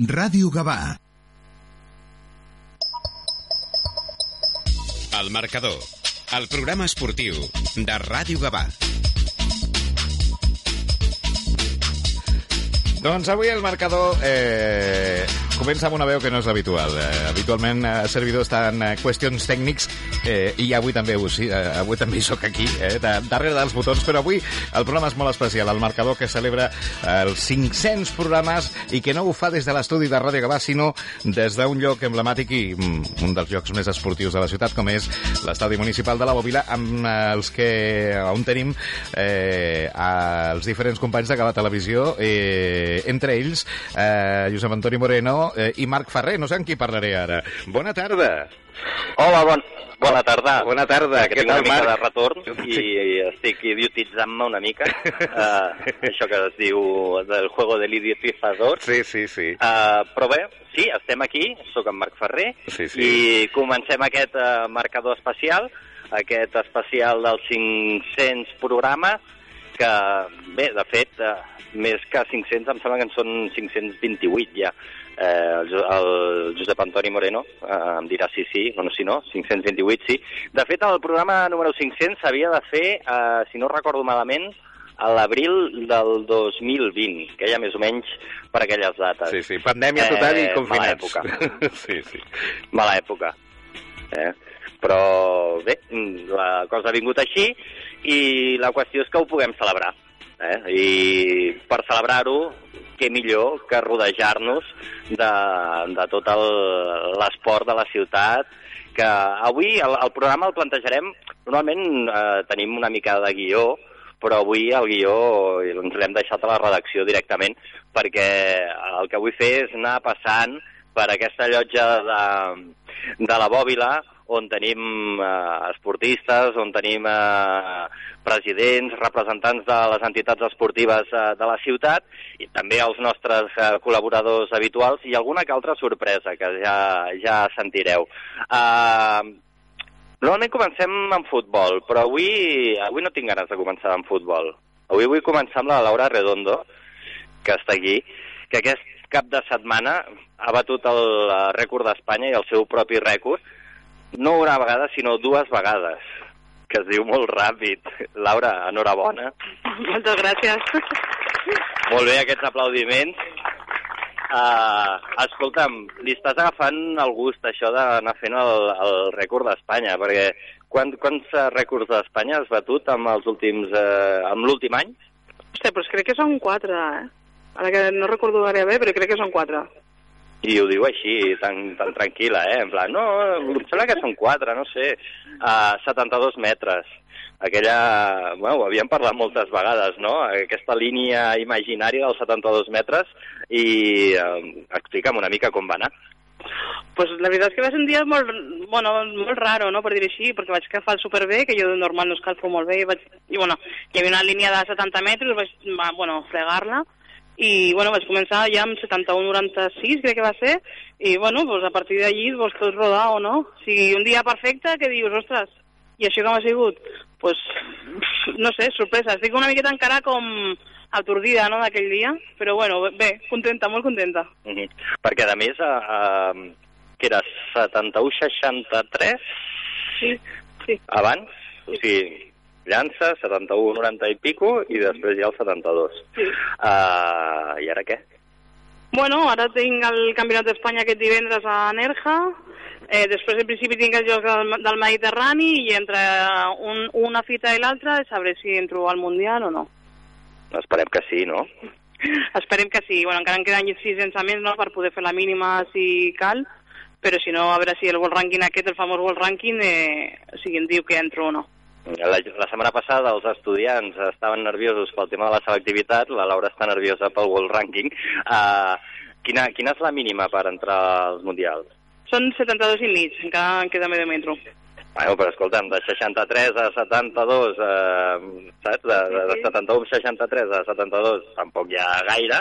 Ràdio Gavà. El marcador, el programa esportiu de Ràdio Gavà. Doncs avui el marcador eh, comença amb una veu que no és habitual. Eh, habitualment eh, el servidor està en eh, qüestions tècnics eh, i avui també ho, sí, eh, avui també soc aquí, eh, de, darrere dels botons, però avui el programa és molt especial. El marcador que celebra eh, els 500 programes i que no ho fa des de l'estudi de Ràdio Gavà, sinó des d'un lloc emblemàtic i mm, un dels llocs més esportius de la ciutat, com és l'estadi municipal de la Bòbila, amb eh, els que on tenim eh, els diferents companys de Gavà Televisió, eh, entre ells eh, Josep Antoni Moreno eh, i Marc Ferrer. No sé amb qui parlaré ara. Bona tarda. Hola, bon, bona tarda. Bona tarda. Que Què tinc una tal, mica de Marc? retorn i, i estic idiotitzant-me una mica. uh, això que es diu del juego de l'idiotizador. Sí, sí, sí. Uh, però bé, sí, estem aquí, sóc en Marc Ferrer, Sí, sí. i comencem aquest uh, marcador especial, aquest especial dels 500 programes, que, bé, de fet, uh, més que 500, em sembla que en són 528 ja. Eh, el, el Josep Antoni Moreno eh, em dirà sí, sí, bueno, si no, 528 sí. De fet, el programa número 500 s'havia de fer, eh, si no recordo malament, a l'abril del 2020, que ja més o menys per aquelles dates. Sí, sí. Pandèmia total i Eh, confinats. mala època. sí, sí. Mala època. Eh? Però bé, la cosa ha vingut així i la qüestió és que ho puguem celebrar. Eh? I per celebrar-ho, què millor que rodejar-nos de, de tot l'esport de la ciutat, que avui el, el programa el plantejarem, normalment eh, tenim una mica de guió, però avui el guió ens l'hem deixat a la redacció directament perquè el que vull fer és anar passant per aquesta llotja de, de la Bòbila on tenim eh, esportistes, on tenim eh, presidents, representants de les entitats esportives eh, de la ciutat i també els nostres eh, col·laboradors habituals i alguna que altra sorpresa que ja, ja sentireu. Eh, Normalment comencem amb futbol, però avui, avui no tinc ganes de començar amb futbol. Avui vull començar amb la Laura Redondo, que està aquí, que aquest cap de setmana ha batut el eh, rècord d'Espanya i el seu propi rècord, no una vegada, sinó dues vegades, que es diu molt ràpid. Laura, enhorabona. Moltes gràcies. Molt bé, aquests aplaudiments. Uh, escolta'm, li estàs agafant el gust, això d'anar fent el, el rècord d'Espanya, perquè quan, quants eh, rècords d'Espanya has batut amb els últims, uh, amb l'últim any? Hòstia, però crec que són quatre, eh? Ara que no recordo gaire bé, però crec que són quatre. I ho diu així, tan, tan tranquil·la, eh? En plan, no, em sembla que són quatre, no sé, a 72 metres. Aquella, bueno, ho havíem parlat moltes vegades, no? Aquesta línia imaginària dels 72 metres i eh, explica'm una mica com va anar. Pues la veritat és que va ser un dia molt, bueno, molt raro, no?, per dir així, perquè vaig agafar el superbé, que jo de normal no escalfo molt bé, i, vaig, i bueno, hi havia una línia de 70 metres, vaig, va, bueno, fregar-la, i bueno, vaig començar ja amb 71-96, crec que va ser, i bueno, pues a partir d'allí pues, tot rodar o no. O sigui, un dia perfecte que dius, ostres, i això com ha sigut? pues, no sé, sorpresa. Estic una miqueta encara com atordida, no?, d'aquell dia, però bueno, bé, contenta, molt contenta. Mm -hmm. Perquè, a més, a, a, que era 71-63 Sí, sí. abans, o sigui, llança, 71-90 i pico, i després hi ha el 72. Sí. Uh, I ara què? Bueno, ara tinc el Campionat d'Espanya aquest divendres a Nerja, eh, després en principi tinc els Jocs del, del Mediterrani i entre un, una fita i l'altra sabré si entro al Mundial o no. Esperem que sí, no? Esperem que sí. Bueno, encara em queden sis llançaments no, per poder fer la mínima si cal, però si no, a veure si el World Ranking aquest, el famós World Ranking, eh, o sigui, em diu que entro o no. La, la setmana passada els estudiants estaven nerviosos pel tema de la selectivitat, la Laura està nerviosa pel World Ranking. Uh, quina, quina és la mínima per entrar als Mundials? Són 72 i mig, encara em queda medio metro. Bueno, però escolta'm, de 63 a 72, eh, saps? De, de, de 71 a 63 a 72 tampoc hi ha gaire,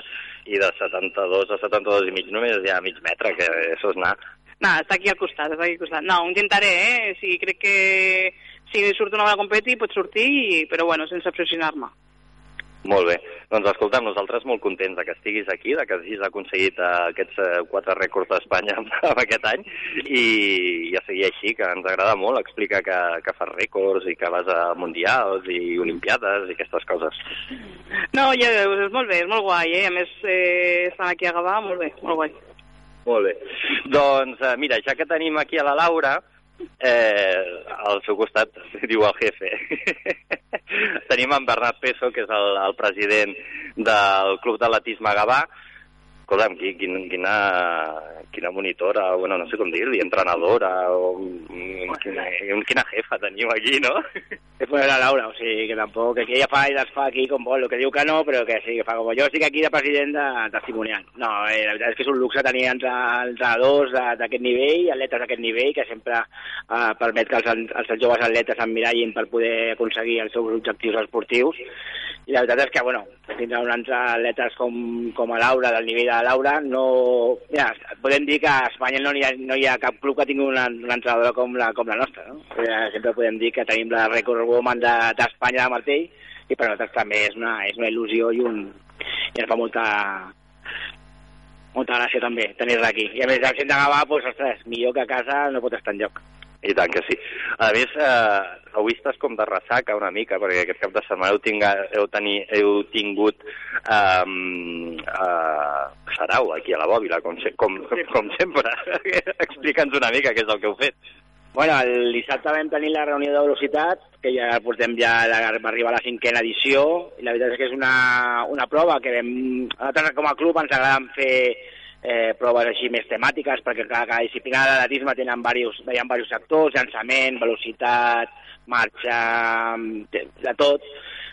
i de 72 a 72 i mig només hi ha mig metre, que això és anar. No, està aquí al costat, està aquí al costat. No, ho intentaré, eh? O sigui, crec que si surt una bona competi pot sortir, i... però bueno, sense pressionar-me. Molt bé. Doncs escolta'm, nosaltres molt contents de que estiguis aquí, de que hagis aconseguit eh, aquests eh, quatre rècords d'Espanya en aquest any i, i a seguir així, que ens agrada molt explicar que, que fas rècords i que vas a mundials i olimpiades i aquestes coses. No, ja veus, és molt bé, és molt guai, eh? A més, eh, estan aquí a Gavà, molt bé, molt guai. Molt bé. Doncs eh, mira, ja que tenim aquí a la Laura, eh, al seu costat diu el jefe. Tenim en Bernat Peso, que és el, el president del Club d'Atletisme Gavà. Escolta'm, qui- quin, quina, quina monitora, bueno, no sé com dir-li, entrenadora, o mm, quina, quina jefa teniu aquí, no? Después de la Laura, o sigui, que tampoc, que ella fa i les fa aquí com vol, el que diu que no, però que sí, que fa com jo estic aquí de president de, testimonial. No, eh, la veritat és que és un luxe tenir entre, entrenadors d'aquest nivell, atletes d'aquest nivell, que sempre eh, permet que els, els joves atletes s'emmirallin per poder aconseguir els seus objectius esportius. I la veritat és que, bueno, tindre uns atletes com, com a Laura, del nivell de la Laura, no... Mira, podem dir que a Espanya no hi ha, no hi ha cap club que tingui una, una entrenadora com la, com la nostra, no? Sempre podem dir que tenim la record woman de- d'Espanya de martell i per nosaltres també és una, és una il·lusió i, un, i ens fa molta, molta gràcia també tenir-la aquí. I a més, el gent de Gavà, doncs, ostres, millor que a casa no pot estar enlloc. I tant que sí. A més, eh, avui estàs com de ressaca una mica, perquè aquest cap de setmana heu, tinga, heu, teni, heu tingut eh, eh, Sarau aquí a la bòbila, com, se, com, com sempre. Explica'ns una mica què és el que heu fet. Bueno, el dissabte vam tenir la reunió de velocitat, que ja portem ja, la, va arribar a la cinquena edició, i la veritat és que és una, una prova que vam... A nosaltres com a club ens agrada fer eh, proves així més temàtiques, perquè cada, cada disciplina de l'atletisme tenen diversos, hi ha diversos sectors, llançament, velocitat, marxa, de, de tot.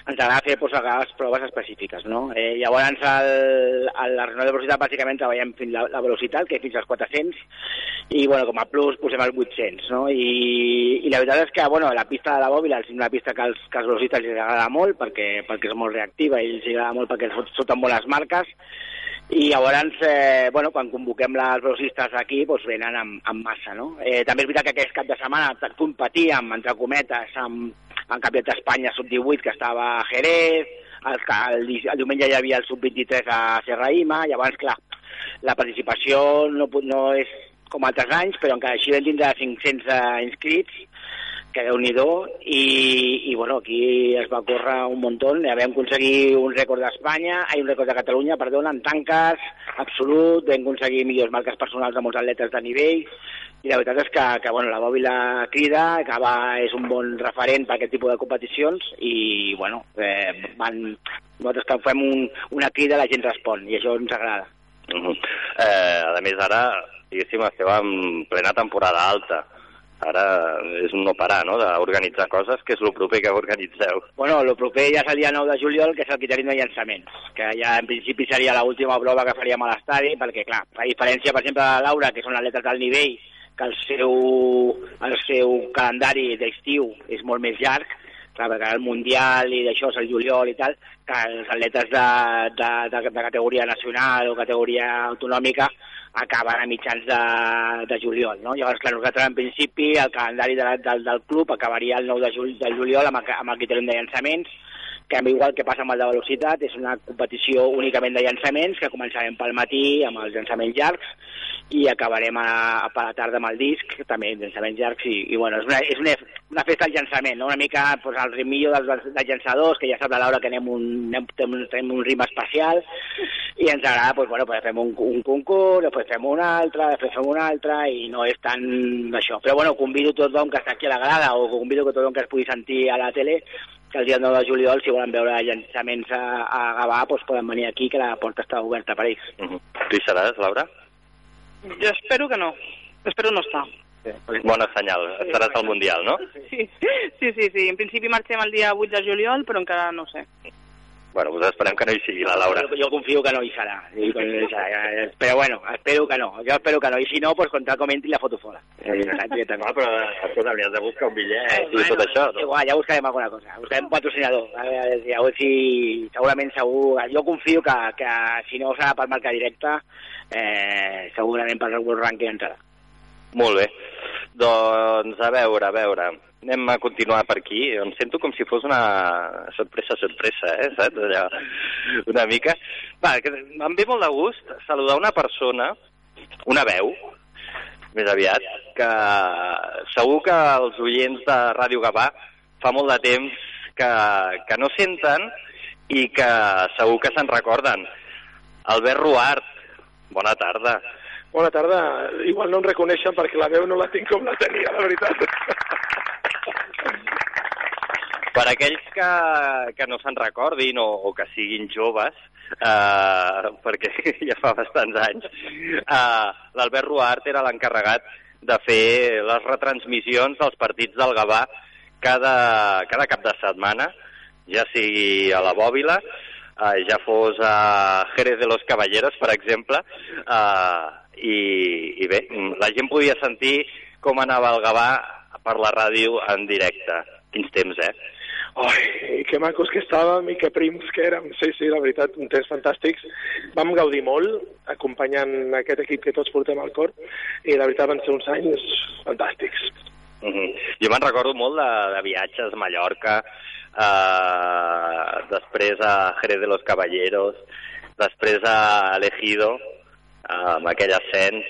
Ens agrada fer pues, a vegades proves específiques, no? Eh, llavors, el, el, la reunió de velocitat, bàsicament, treballem fins la, la velocitat, que és fins als 400, i bueno, com a plus posem els 800, no? I, i la veritat és que bueno, la pista de la bòbila és una pista que als, que als velocitats els agrada molt perquè, perquè és molt reactiva i els agrada molt perquè surten bones marques i llavors, eh, bueno, quan convoquem les velocistes aquí, doncs venen amb, amb massa, no? Eh, també és veritat que aquest cap de setmana competíem, entre cometes, amb, amb Campionat d'Espanya sub-18, que estava a Jerez, el, el, el diumenge hi havia el sub-23 a Serraïma, llavors, clar, la participació no, no és com altres anys, però encara així vam tindre 500 eh, inscrits, que déu nhi i, i bueno, aquí es va córrer un muntó, ja vam aconseguir un rècord d'Espanya, ai, un rècord de Catalunya, perdona, en tanques, absolut, vam aconseguir millors marques personals de molts atletes de nivell, i la veritat és que, que bueno, la Bòbila crida, que va, és un bon referent per aquest tipus de competicions, i bueno, eh, van, nosaltres que fem un, una crida la gent respon, i això ens agrada. Uh -huh. eh, a més, ara, diguéssim, esteu en plena temporada alta. Ara és un no parar, no?, d'organitzar coses, que és el proper que organitzeu. Bueno, el proper ja és el dia 9 de juliol, que és el criteri de llançaments, que ja en principi seria l'última prova que faríem a l'estadi, perquè, clar, a diferència, per exemple, de Laura, que són atletes del nivell, que el seu, el seu calendari d'estiu és molt més llarg, clar, perquè el Mundial i d'això és el juliol i tal, que els atletes de, de, de, de categoria nacional o categoria autonòmica acaben a mitjans de, de juliol, no? Llavors, clar, nosaltres en principi el calendari de, la- del, del club acabaria el 9 de, jul, de juliol amb, amb el criteri de llançaments, que igual que passa amb el de velocitat, és una competició únicament de llançaments, que començarem pel matí amb els llançaments llargs i acabarem a, a per la tarda amb el disc, també llançaments llargs, i, i bueno, és una, és una, una festa del llançament, no? una mica pues, el ritmillo dels, dels llançadors, que ja sap la Laura que anem un, anem, tenim, un ritme especial, i ens agrada, pues, bueno, pues fem un, un concurs, després fem un altre, després fem un altre, i no és tan això. Però bueno, convido tothom que està aquí a la grada, o convido a tothom que es pugui sentir a la tele, que el dia 9 de juliol, si volen veure llançaments a, a Gavà, doncs poden venir aquí, que la porta està oberta per ells. Uh -huh. Tu hi seràs, Laura? Jo espero que no. Espero no estar. Bona senyal. Estaràs al Mundial, no? Sí, sí, sí, sí. En principi marxem el dia 8 de juliol, però encara no sé. Bueno, doncs esperem que no hi sigui la Laura. Jo, jo confio que no hi serà. Però bueno, espero que no. Jo espero que no. I si no, pues contra com entri la foto fora. Eh, No, però, escolta, has de buscar un bitllet Eh, i tot això. No? Igual, ja buscarem alguna cosa. Buscarem un patrocinador. A veure, si- a veure si segurament segur... Jo confio que, que si no serà per marca directa, eh, segurament per World Ranking entrarà. Molt bé. Doncs a veure, a veure, anem a continuar per aquí. Em sento com si fos una sorpresa, sorpresa, eh, saps? Allò, una mica. Va, que em ve molt de gust saludar una persona, una veu, més aviat, que segur que els oients de Ràdio Gavà fa molt de temps que, que no senten i que segur que se'n recorden. Albert Ruart, bona tarda. Bona tarda. Igual no em reconeixen perquè la veu no la tinc com la tenia, la veritat. Per aquells que, que no se'n recordin o, o que siguin joves, eh, perquè ja fa bastants anys, eh, l'Albert Ruart era l'encarregat de fer les retransmissions dels partits del Gavà cada, cada cap de setmana, ja sigui a la Bòbila, eh, ja fos a Jerez de los Caballeros, per exemple, eh, i, i bé, la gent podia sentir com anava el Gavà per la ràdio en directe. Quins temps, eh? Ai, que macos que estàvem i que prims que érem. Sí, sí, la veritat, un temps fantàstics. Vam gaudir molt acompanyant aquest equip que tots portem al cor i la veritat van ser uns anys fantàstics. Uh -huh. Jo me'n recordo molt de, de viatges a Mallorca, eh, després a Jerez de los Caballeros, després a Elegido, eh, amb aquell ascens.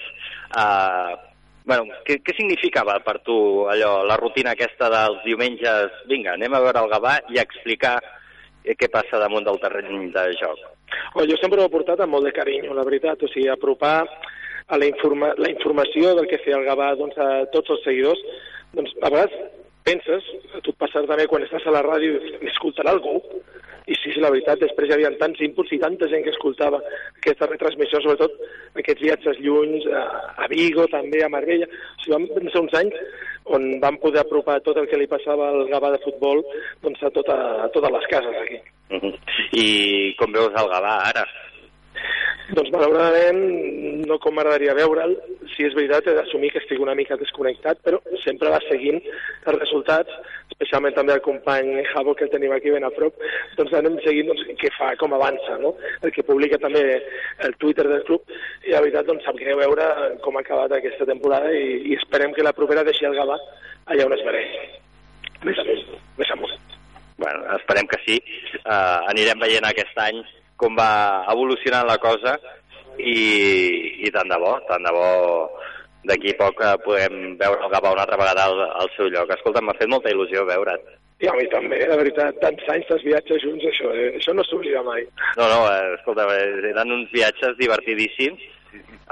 Eh, bueno, què, què significava per tu allò, la rutina aquesta dels diumenges, vinga, anem a veure el Gavà i a explicar què passa damunt del terreny de joc? Oh, jo sempre ho he portat amb molt de carinyo, la veritat, o sigui, apropar a la, informa la informació del que feia el Gavà doncs, a tots els seguidors, doncs a vegades penses, a tu et passa també quan estàs a la ràdio i escoltarà algú, i sí, sí, la veritat, després hi havia tants inputs i tanta gent que escoltava aquesta retransmissió, sobretot aquests viatges llunys, a, a Vigo també, a Marbella, o sigui, van ser uns anys on vam poder apropar tot el que li passava al Gavà de futbol doncs, a, tota, a totes les cases aquí. Uh -huh. I com veus el Gavà ara? Doncs malauradament no com m'agradaria veure'l. Si és veritat, he d'assumir que estic una mica desconnectat, però sempre va seguint els resultats, especialment també el company Javo, que el tenim aquí ben a prop, doncs anem seguint doncs, què fa, com avança, no? el que publica també el Twitter del club, i la veritat doncs, sap greu veure com ha acabat aquesta temporada i, i esperem que la propera deixi el Gavà allà on es mereix. Més amunt, més amunt. Bueno, esperem que sí. Uh, anirem veient aquest any com va evolucionant la cosa i, i tant de bo, tant de bo d'aquí a poc eh, podem veure el Gavà una altra vegada al, al seu lloc. Escolta, m'ha fet molta il·lusió veure't. I a mi també, la veritat, tants anys, tants viatges junts, això, eh? això no s'oblida mai. No, no, eh, escolta, eh, eren uns viatges divertidíssims,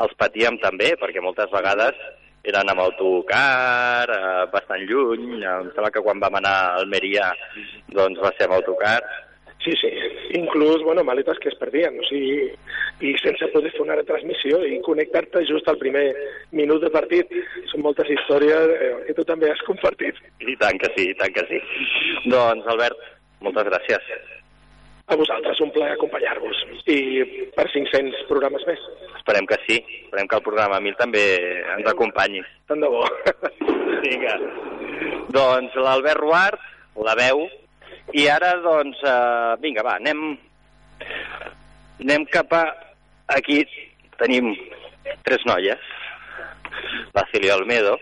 els patíem també, perquè moltes vegades eren amb autocar, eh, bastant lluny, em sembla que quan vam anar a Almeria doncs va ser amb autocar, Sí, sí, inclús, bueno, maletes que es perdien, o sigui, i sense poder fer una retransmissió i connectar-te just al primer minut de partit. Són moltes històries eh, que tu també has compartit. I tant que sí, i tant que sí. Doncs, Albert, moltes gràcies. A vosaltres, un plaer acompanyar-vos. I per 500 programes més. Esperem que sí, esperem que el programa 1000 també ens acompanyi. Tant de bo. Vinga. Doncs l'Albert Ruart, la veu, i ara, doncs, uh, vinga, va, anem, anem cap a... Aquí tenim tres noies. La Celia Olmedo,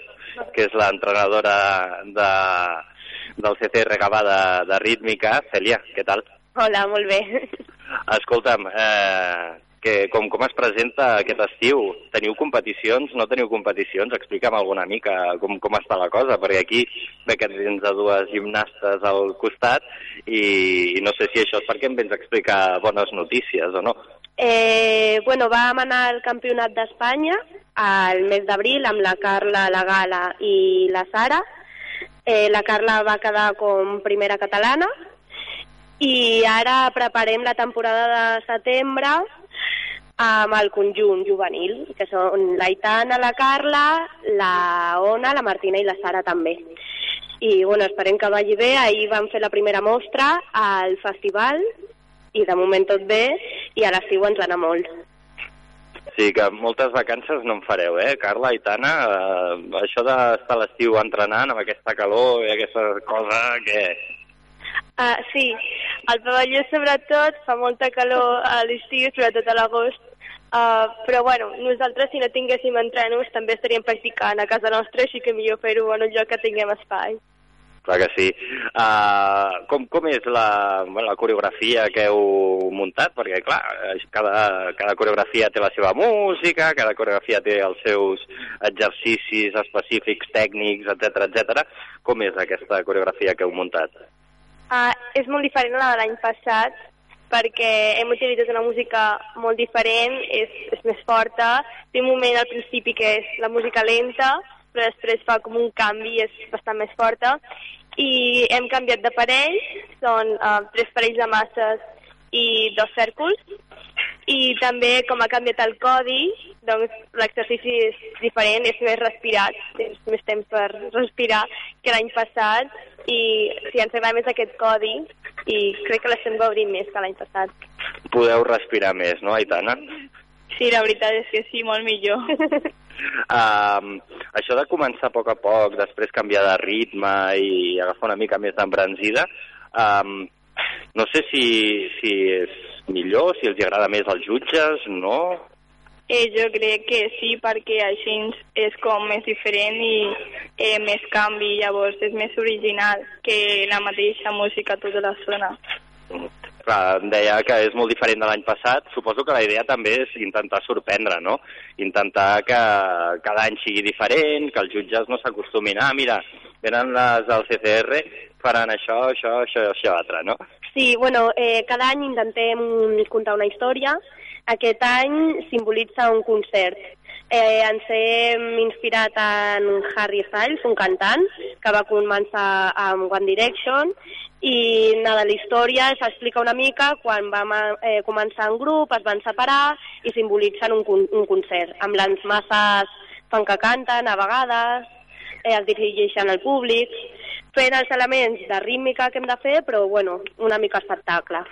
que és l'entrenadora de, del CCR Gavà de, de Rítmica. Celia, què tal? Hola, molt bé. Escolta'm, eh, que com, com es presenta aquest estiu? Teniu competicions? No teniu competicions? Explica'm alguna mica com, com està la cosa, perquè aquí ve que tens dues gimnastes al costat i, i no sé si això és perquè em vens a explicar bones notícies o no. Eh, bueno, vam anar al Campionat d'Espanya al mes d'abril amb la Carla, la Gala i la Sara. Eh, la Carla va quedar com primera catalana i ara preparem la temporada de setembre amb el conjunt juvenil, que són la Itana, la Carla, la Ona, la Martina i la Sara també. I bueno, esperem que vagi bé. Ahir vam fer la primera mostra al festival i de moment tot bé i a l'estiu ens anar molt. Sí, que moltes vacances no en fareu, eh, Carla i Tana? Eh, això d'estar a l'estiu entrenant amb aquesta calor i aquesta cosa que... Uh, sí, al pavelló sobretot fa molta calor a l'estiu, sobretot a l'agost, Uh, però bueno, nosaltres si no tinguéssim entrenos també estaríem practicant a casa nostra, així que millor fer-ho en un lloc que tinguem espai. Clar que sí. Uh, com, com és la, bueno, la coreografia que heu muntat? Perquè, clar, cada, cada coreografia té la seva música, cada coreografia té els seus exercicis específics, tècnics, etc etc. Com és aquesta coreografia que heu muntat? Uh, és molt diferent a la de l'any passat, perquè hem utilitzat una música molt diferent, és, és més forta, té un moment al principi que és la música lenta, però després fa com un canvi, és bastant més forta, i hem canviat d'aparells, són uh, tres parells de masses i dos cèrculs, i també com ha canviat el codi, doncs l'exercici és diferent, és més respirat, tens més temps per respirar que l'any passat, i sí, ens agrada més aquest codi, i crec que l'estem gaudint més que l'any passat. Podeu respirar més, no, Aitana? Sí, la veritat és que sí, molt millor. Um, això de començar a poc a poc, després canviar de ritme i agafar una mica més d'embranzida, um, no sé si, si és millor, si els agrada més als jutges, no? Eh, jo crec que sí, perquè així és com més diferent i eh, més canvi, llavors és més original que la mateixa música tota l'estona. Clar, em deia que és molt diferent de l'any passat. Suposo que la idea també és intentar sorprendre, no? Intentar que cada any sigui diferent, que els jutges no s'acostumin. Ah, mira, venen les del CCR, faran això, això, això, això altre, no? Sí, bueno, eh, cada any intentem contar una història. Aquest any simbolitza un concert. Eh, ens hem inspirat en Harry Styles, un cantant, que va començar amb One Direction, i nada, la història s'explica una mica quan vam eh, començar en grup, es van separar i simbolitzen un, un concert, amb les masses fan que canten a vegades, eh, es dirigeixen al públic, fent els elements de rítmica que hem de fer, però bueno, una mica espectacle.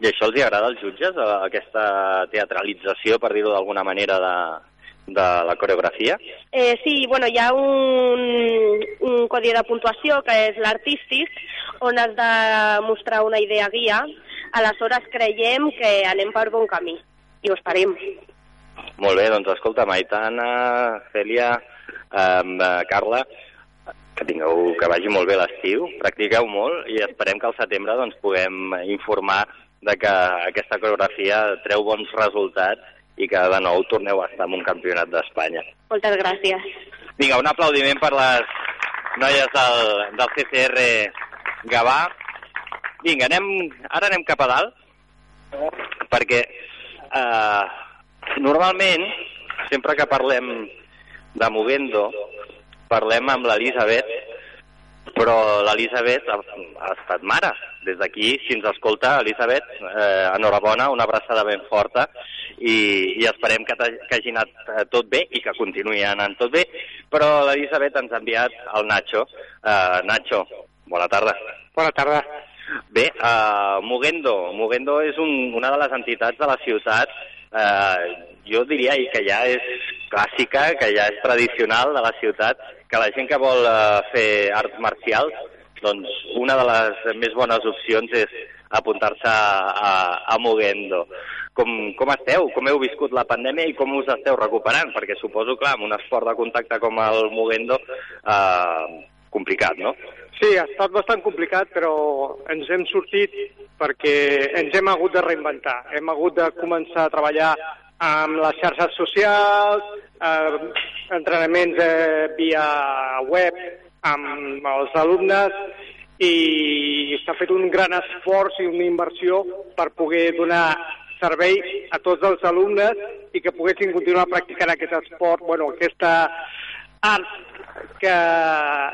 I això els hi agrada als jutges, eh, aquesta teatralització, per dir-ho d'alguna manera, de, de la coreografia? Eh, sí, bueno, hi ha un, un codi de puntuació que és l'artístic, on has de mostrar una idea guia. Aleshores creiem que anem per bon camí i ho esperem. Molt bé, doncs escolta, Maitana, Cèlia, eh, Carla, que tingueu, que vagi molt bé l'estiu, practiqueu molt i esperem que al setembre doncs, puguem informar de que aquesta coreografia treu bons resultats i que de nou torneu a estar en un campionat d'Espanya. Moltes gràcies. Vinga, un aplaudiment per les noies del, del CCR Gavà. Vinga, anem, ara anem cap a dalt, perquè eh, normalment, sempre que parlem de Movendo, parlem amb l'Elisabet, però l'Elisabet ha, ha estat mare. Des d'aquí, si ens escolta, Elisabet, eh, enhorabona, una abraçada ben forta, i, i esperem que, que hagi anat eh, tot bé i que continuï anant tot bé, però l'Elisabet ens ha enviat el Nacho. Uh, Nacho, bona tarda. Bona tarda. Bé, uh, Mugendo. Mugendo és un, una de les entitats de la ciutat uh, jo diria que ja és clàssica, que ja és tradicional de la ciutat, que la gent que vol uh, fer arts marcials, doncs una de les més bones opcions és apuntar-se a, a, a Mugendo. Com, com esteu? Com heu viscut la pandèmia i com us esteu recuperant? Perquè suposo, clar, amb un esport de contacte com el Mugendo, eh, complicat, no? Sí, ha estat bastant complicat, però ens hem sortit perquè ens hem hagut de reinventar. Hem hagut de començar a treballar amb les xarxes socials, eh, entrenaments eh, via web amb els alumnes i s'ha fet un gran esforç i una inversió per poder donar servei a tots els alumnes i que poguessin continuar practicant aquest esport, bueno, aquesta art que,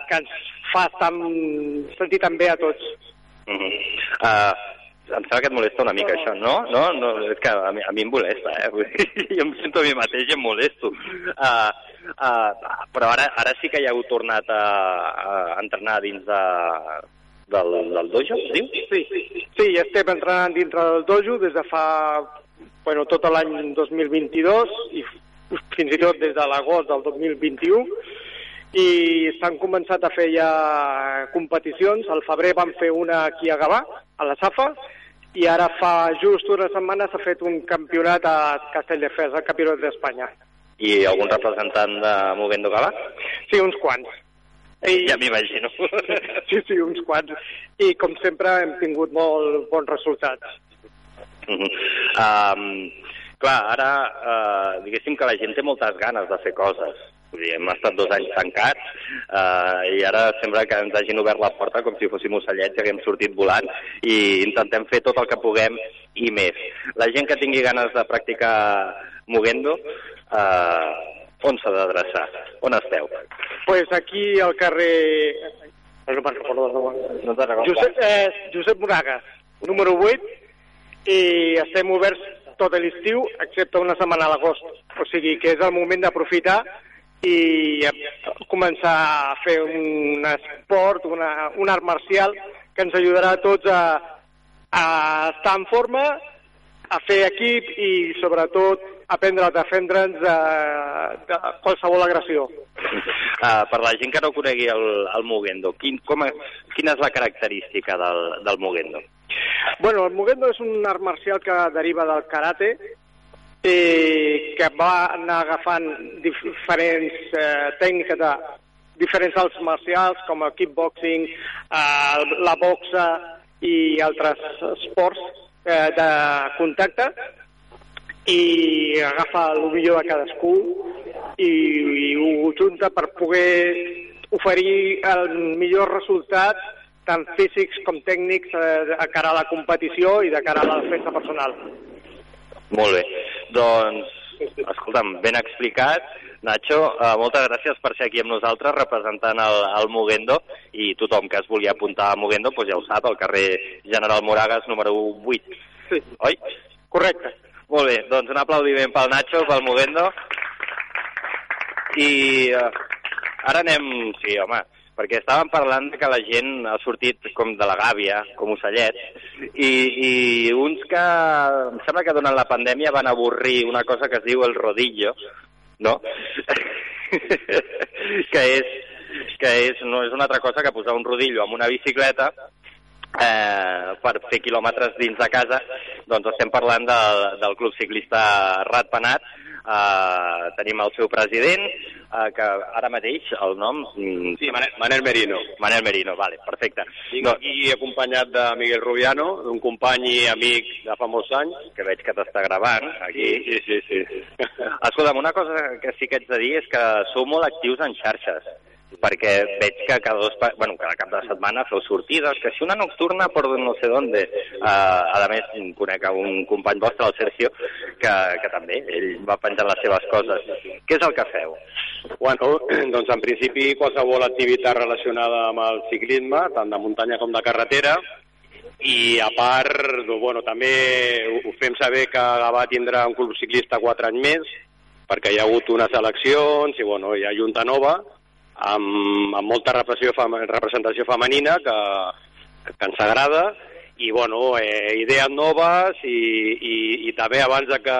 que ens fa tan, sentir tan bé a tots. Uh -huh. uh, em sembla que et molesta una mica això, no? No, no és que a mi, a mi em molesta, eh? Vull dir, jo em sento a mi mateix i em molesto. Uh, uh, però ara, ara sí que ja heu tornat a, a entrenar dins de, del, del dojo, diu? Sí, sí, ja estem entrenant dintre del dojo des de fa bueno, tot l'any 2022 i fins i tot des de l'agost del 2021 i s'han començat a fer ja competicions. Al febrer van fer una aquí a Gavà, a la Safa, i ara fa just una setmana s'ha fet un campionat a Castelldefels, el campionat d'Espanya. I algun representant de Movendo va? Sí, uns quants. I, Ja m'imagino. sí, sí, uns quants. I com sempre hem tingut molt bons resultats. Mhm. um, clar, ara, uh, diguéssim que la gent té moltes ganes de fer coses. Vull dir, hem estat dos anys tancats uh, i ara sembla que ens hagin obert la porta com si fóssim ocellets i haguem sortit volant i intentem fer tot el que puguem i més. La gent que tingui ganes de practicar Mogendo, uh, on s'ha d'adreçar? On esteu? pues aquí al carrer... No me'n recordo. No? Josep, eh, Josep Moragas, número 8, i estem oberts tot l'estiu, excepte una setmana a l'agost. O sigui que és el moment d'aprofitar i eh, començar a fer un esport, una, un art marcial que ens ajudarà a tots a, a estar en forma, a fer equip i, sobretot, aprendre a defendre'ns de, de qualsevol agressió. Uh, per la gent que no conegui el, el Mogendo, quin, com, quina és la característica del, del Mogendo? Bueno, el Mugendo és un art marcial que deriva del karate, eh, que va anar agafant diferents eh, tècniques de diferents arts marcials, com el kickboxing, eh, la boxa i altres esports eh, de contacte, i agafa el millor de cadascú i, i ho junta per poder oferir el millor resultat tant físics com tècnics eh, de cara a la competició i de cara a la defensa personal. Molt bé. Doncs, escolta'm, ben explicat. Nacho, uh, moltes gràcies per ser aquí amb nosaltres representant el, el Mogendo i tothom que es vulgui apuntar a Mogendo doncs ja ho sap, al carrer General Moragas número 8. Sí. Oi? Correcte. Molt bé, doncs un aplaudiment pel Nacho, pel Mogendo. I uh, ara anem... Sí, home, perquè estàvem parlant que la gent ha sortit com de la gàbia, com ocellets, i, i uns que em sembla que durant la pandèmia van avorrir una cosa que es diu el rodillo, no? que és que és, no és una altra cosa que posar un rodillo amb una bicicleta eh, per fer quilòmetres dins de casa, doncs estem parlant del, del club ciclista Ratpenat. Eh, tenim el seu president, eh, que ara mateix el nom... mm, Sí, Manel, Manel Merino. Manel Merino, vale, perfecte. Vinc aquí acompanyat de Miguel Rubiano, un company i amic de fa molts anys. Que veig que t'està gravant aquí. Sí, sí, sí. sí. Escolta'm, una cosa que sí que haig de dir és que sou molt actius en xarxes perquè veig que cada, dos, bueno, cada cap de setmana feu sortides, que si una nocturna per no sé d'on, uh, a més conec a un company vostre, el Sergio, que, que també, ell va penjant les seves coses. Què és el que feu? Bueno, doncs en principi qualsevol activitat relacionada amb el ciclisme, tant de muntanya com de carretera, i a part, bueno, també ho fem saber que Gavà tindrà un club ciclista quatre anys més, perquè hi ha hagut unes eleccions i bueno, hi ha Junta Nova, amb, amb molta representació, fem- representació femenina que, que ens agrada, i bueno, eh, idees noves i, i, i també abans de que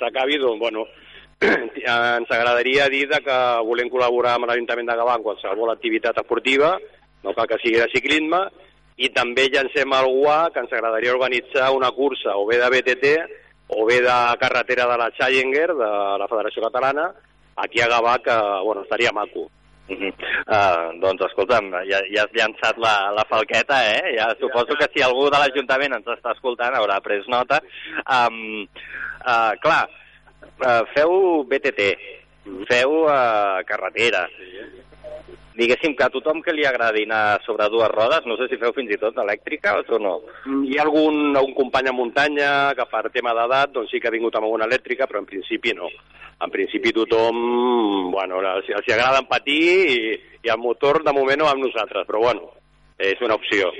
s'acabi, doncs, bueno, ens agradaria dir que volem col·laborar amb l'Ajuntament de Gavà en qualsevol activitat esportiva, no cal que sigui de ciclisme, i també llancem al GUA que ens agradaria organitzar una cursa o bé de BTT o bé de carretera de la Challenger, de la Federació Catalana, aquí a Gavà, que bueno, estaria maco. Uh -huh. uh, doncs escolta'm, ja, ja has llançat la, la falqueta, eh? Ja suposo que si algú de l'Ajuntament ens està escoltant haurà pres nota. Um, uh, clar, uh, feu BTT, feu uh, carretera, diguéssim que a tothom que li agradi anar sobre dues rodes, no sé si feu fins i tot elèctrica o no. Hi ha algun, un company a muntanya que per tema d'edat doncs sí que ha vingut amb alguna elèctrica, però en principi no. En principi tothom, bueno, els, els agrada patir i, i el motor de moment no amb nosaltres, però bueno, és una opció.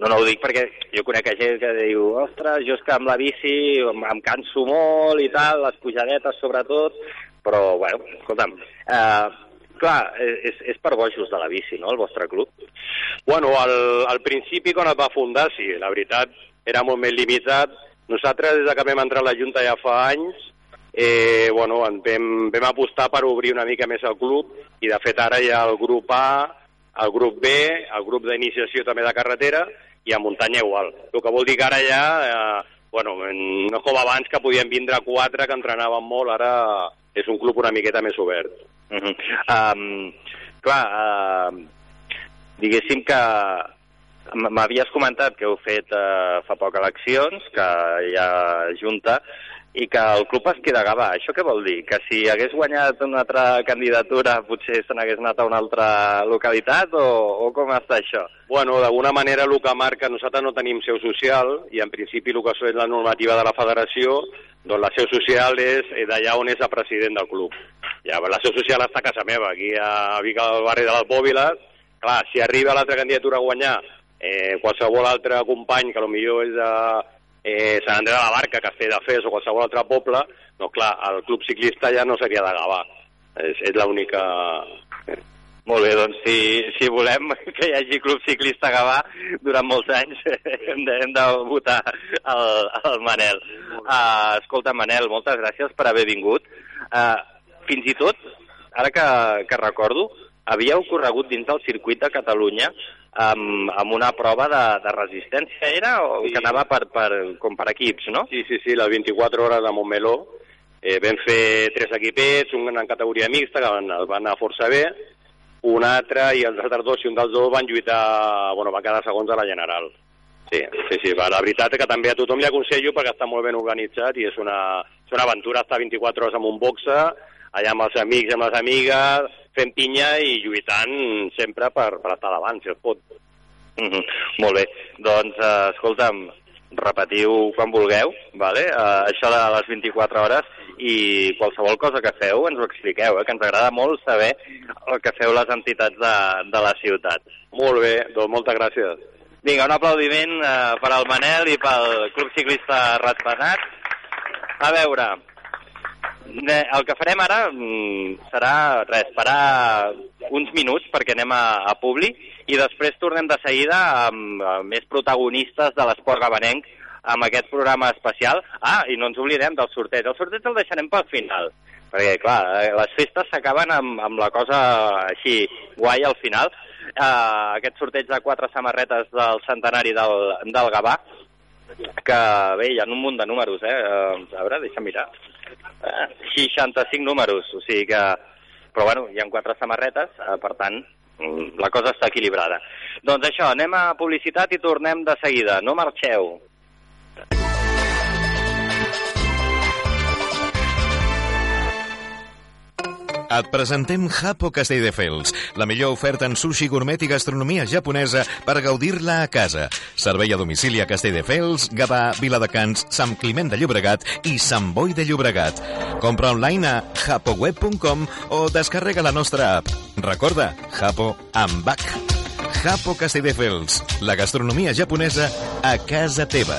No, no ho dic perquè jo conec a gent que diu ostres, jo és que amb la bici em, em canso molt i tal, les pujadetes sobretot, però, bueno, escolta'm, eh, clar, és, és per bojos de la bici, no?, el vostre club. Bueno, al, al principi, quan es va fundar, sí, la veritat, era molt més limitat. Nosaltres, des de que vam entrar a la Junta ja fa anys, eh, bueno, en vam, vam apostar per obrir una mica més el club i, de fet, ara hi ha el grup A, el grup B, el grup d'iniciació també de carretera, i a muntanya igual. El que vol dir que ara ja, eh, bueno, no com abans que podien vindre quatre que entrenaven molt, ara és un club una miqueta més obert. Uh -huh. um, clar, uh, diguéssim que m'havies comentat que heu fet uh, fa poc eleccions, que hi ha junta, i que el club es queda a Gavà. Això què vol dir? Que si hagués guanyat una altra candidatura potser se n'hagués anat a una altra localitat o, o com està això? Bueno, d'alguna manera el que marca, nosaltres no tenim seu social i en principi el que és la normativa de la federació, doncs la seu social és eh, d'allà on és el president del club. Ja, la seu social està a casa meva, aquí a Vic, al barri de les. Clar, si arriba l'altra candidatura a guanyar eh, qualsevol altre company que millor és de eh, Sant Andreu de la Barca, Castelldefels o qualsevol altre poble, doncs clar, el club ciclista ja no seria de Gavà. És, és l'única... Molt bé, doncs si, si volem que hi hagi club ciclista a Gavà durant molts anys hem de, hem de votar el, el Manel. Uh, escolta, Manel, moltes gràcies per haver vingut. Uh, fins i tot, ara que, que recordo, havíeu corregut dins del circuit de Catalunya amb, amb una prova de, de resistència, era? O Sí. que anava per, per, com per equips, no? Sí, sí, sí, les 24 hores de Montmeló. Eh, vam fer tres equipets, un en categoria mixta, que van, el van anar força bé, un altre i els altres dos, i un dels dos van lluitar, bueno, van quedar segons a la general. Sí, sí, sí, va, la veritat és que també a tothom li aconsello perquè està molt ben organitzat i és una, és una aventura estar 24 hores en un boxe, allà amb els amics i amb les amigues, fent pinya i lluitant sempre per, per estar davant, si es pot. Mhm. Molt bé, doncs uh, escolta'm, repetiu quan vulgueu, vale? uh, això de les 24 hores i qualsevol cosa que feu ens ho expliqueu, eh? que ens agrada molt saber el que feu les entitats de, de la ciutat. Molt bé, doncs moltes gràcies. Vinga, un aplaudiment uh, per al Manel i pel Club Ciclista Ratpenat. A veure, el que farem ara mm, serà res, esperar uns minuts perquè anem a, a Publi i després tornem de seguida amb, amb més protagonistes de l'esport gabanenc amb aquest programa especial. Ah, i no ens oblidem del sorteig. El sorteig el deixarem pel final, perquè, clar, eh, les festes s'acaben amb, amb la cosa així guai al final. Uh, aquest sorteig de quatre samarretes del centenari del, del Gavà, que bé, hi ha un munt de números, eh? Uh, a veure, deixa'm mirar. Uh, 65 números, o sigui que... Però bueno, hi ha quatre samarretes, uh, per tant, mm, la cosa està equilibrada. Doncs això, anem a publicitat i tornem de seguida. No marxeu. Et presentem Japo Castelldefels, la millor oferta en sushi, gourmet i gastronomia japonesa per gaudir-la a casa. Servei a domicili a Castelldefels, Gavà, Viladecans, Sant Climent de Llobregat i Sant Boi de Llobregat. Compra online a japoweb.com o descarrega la nostra app. Recorda, Japo amb Bac. Japo Castelldefels, la gastronomia japonesa a casa teva.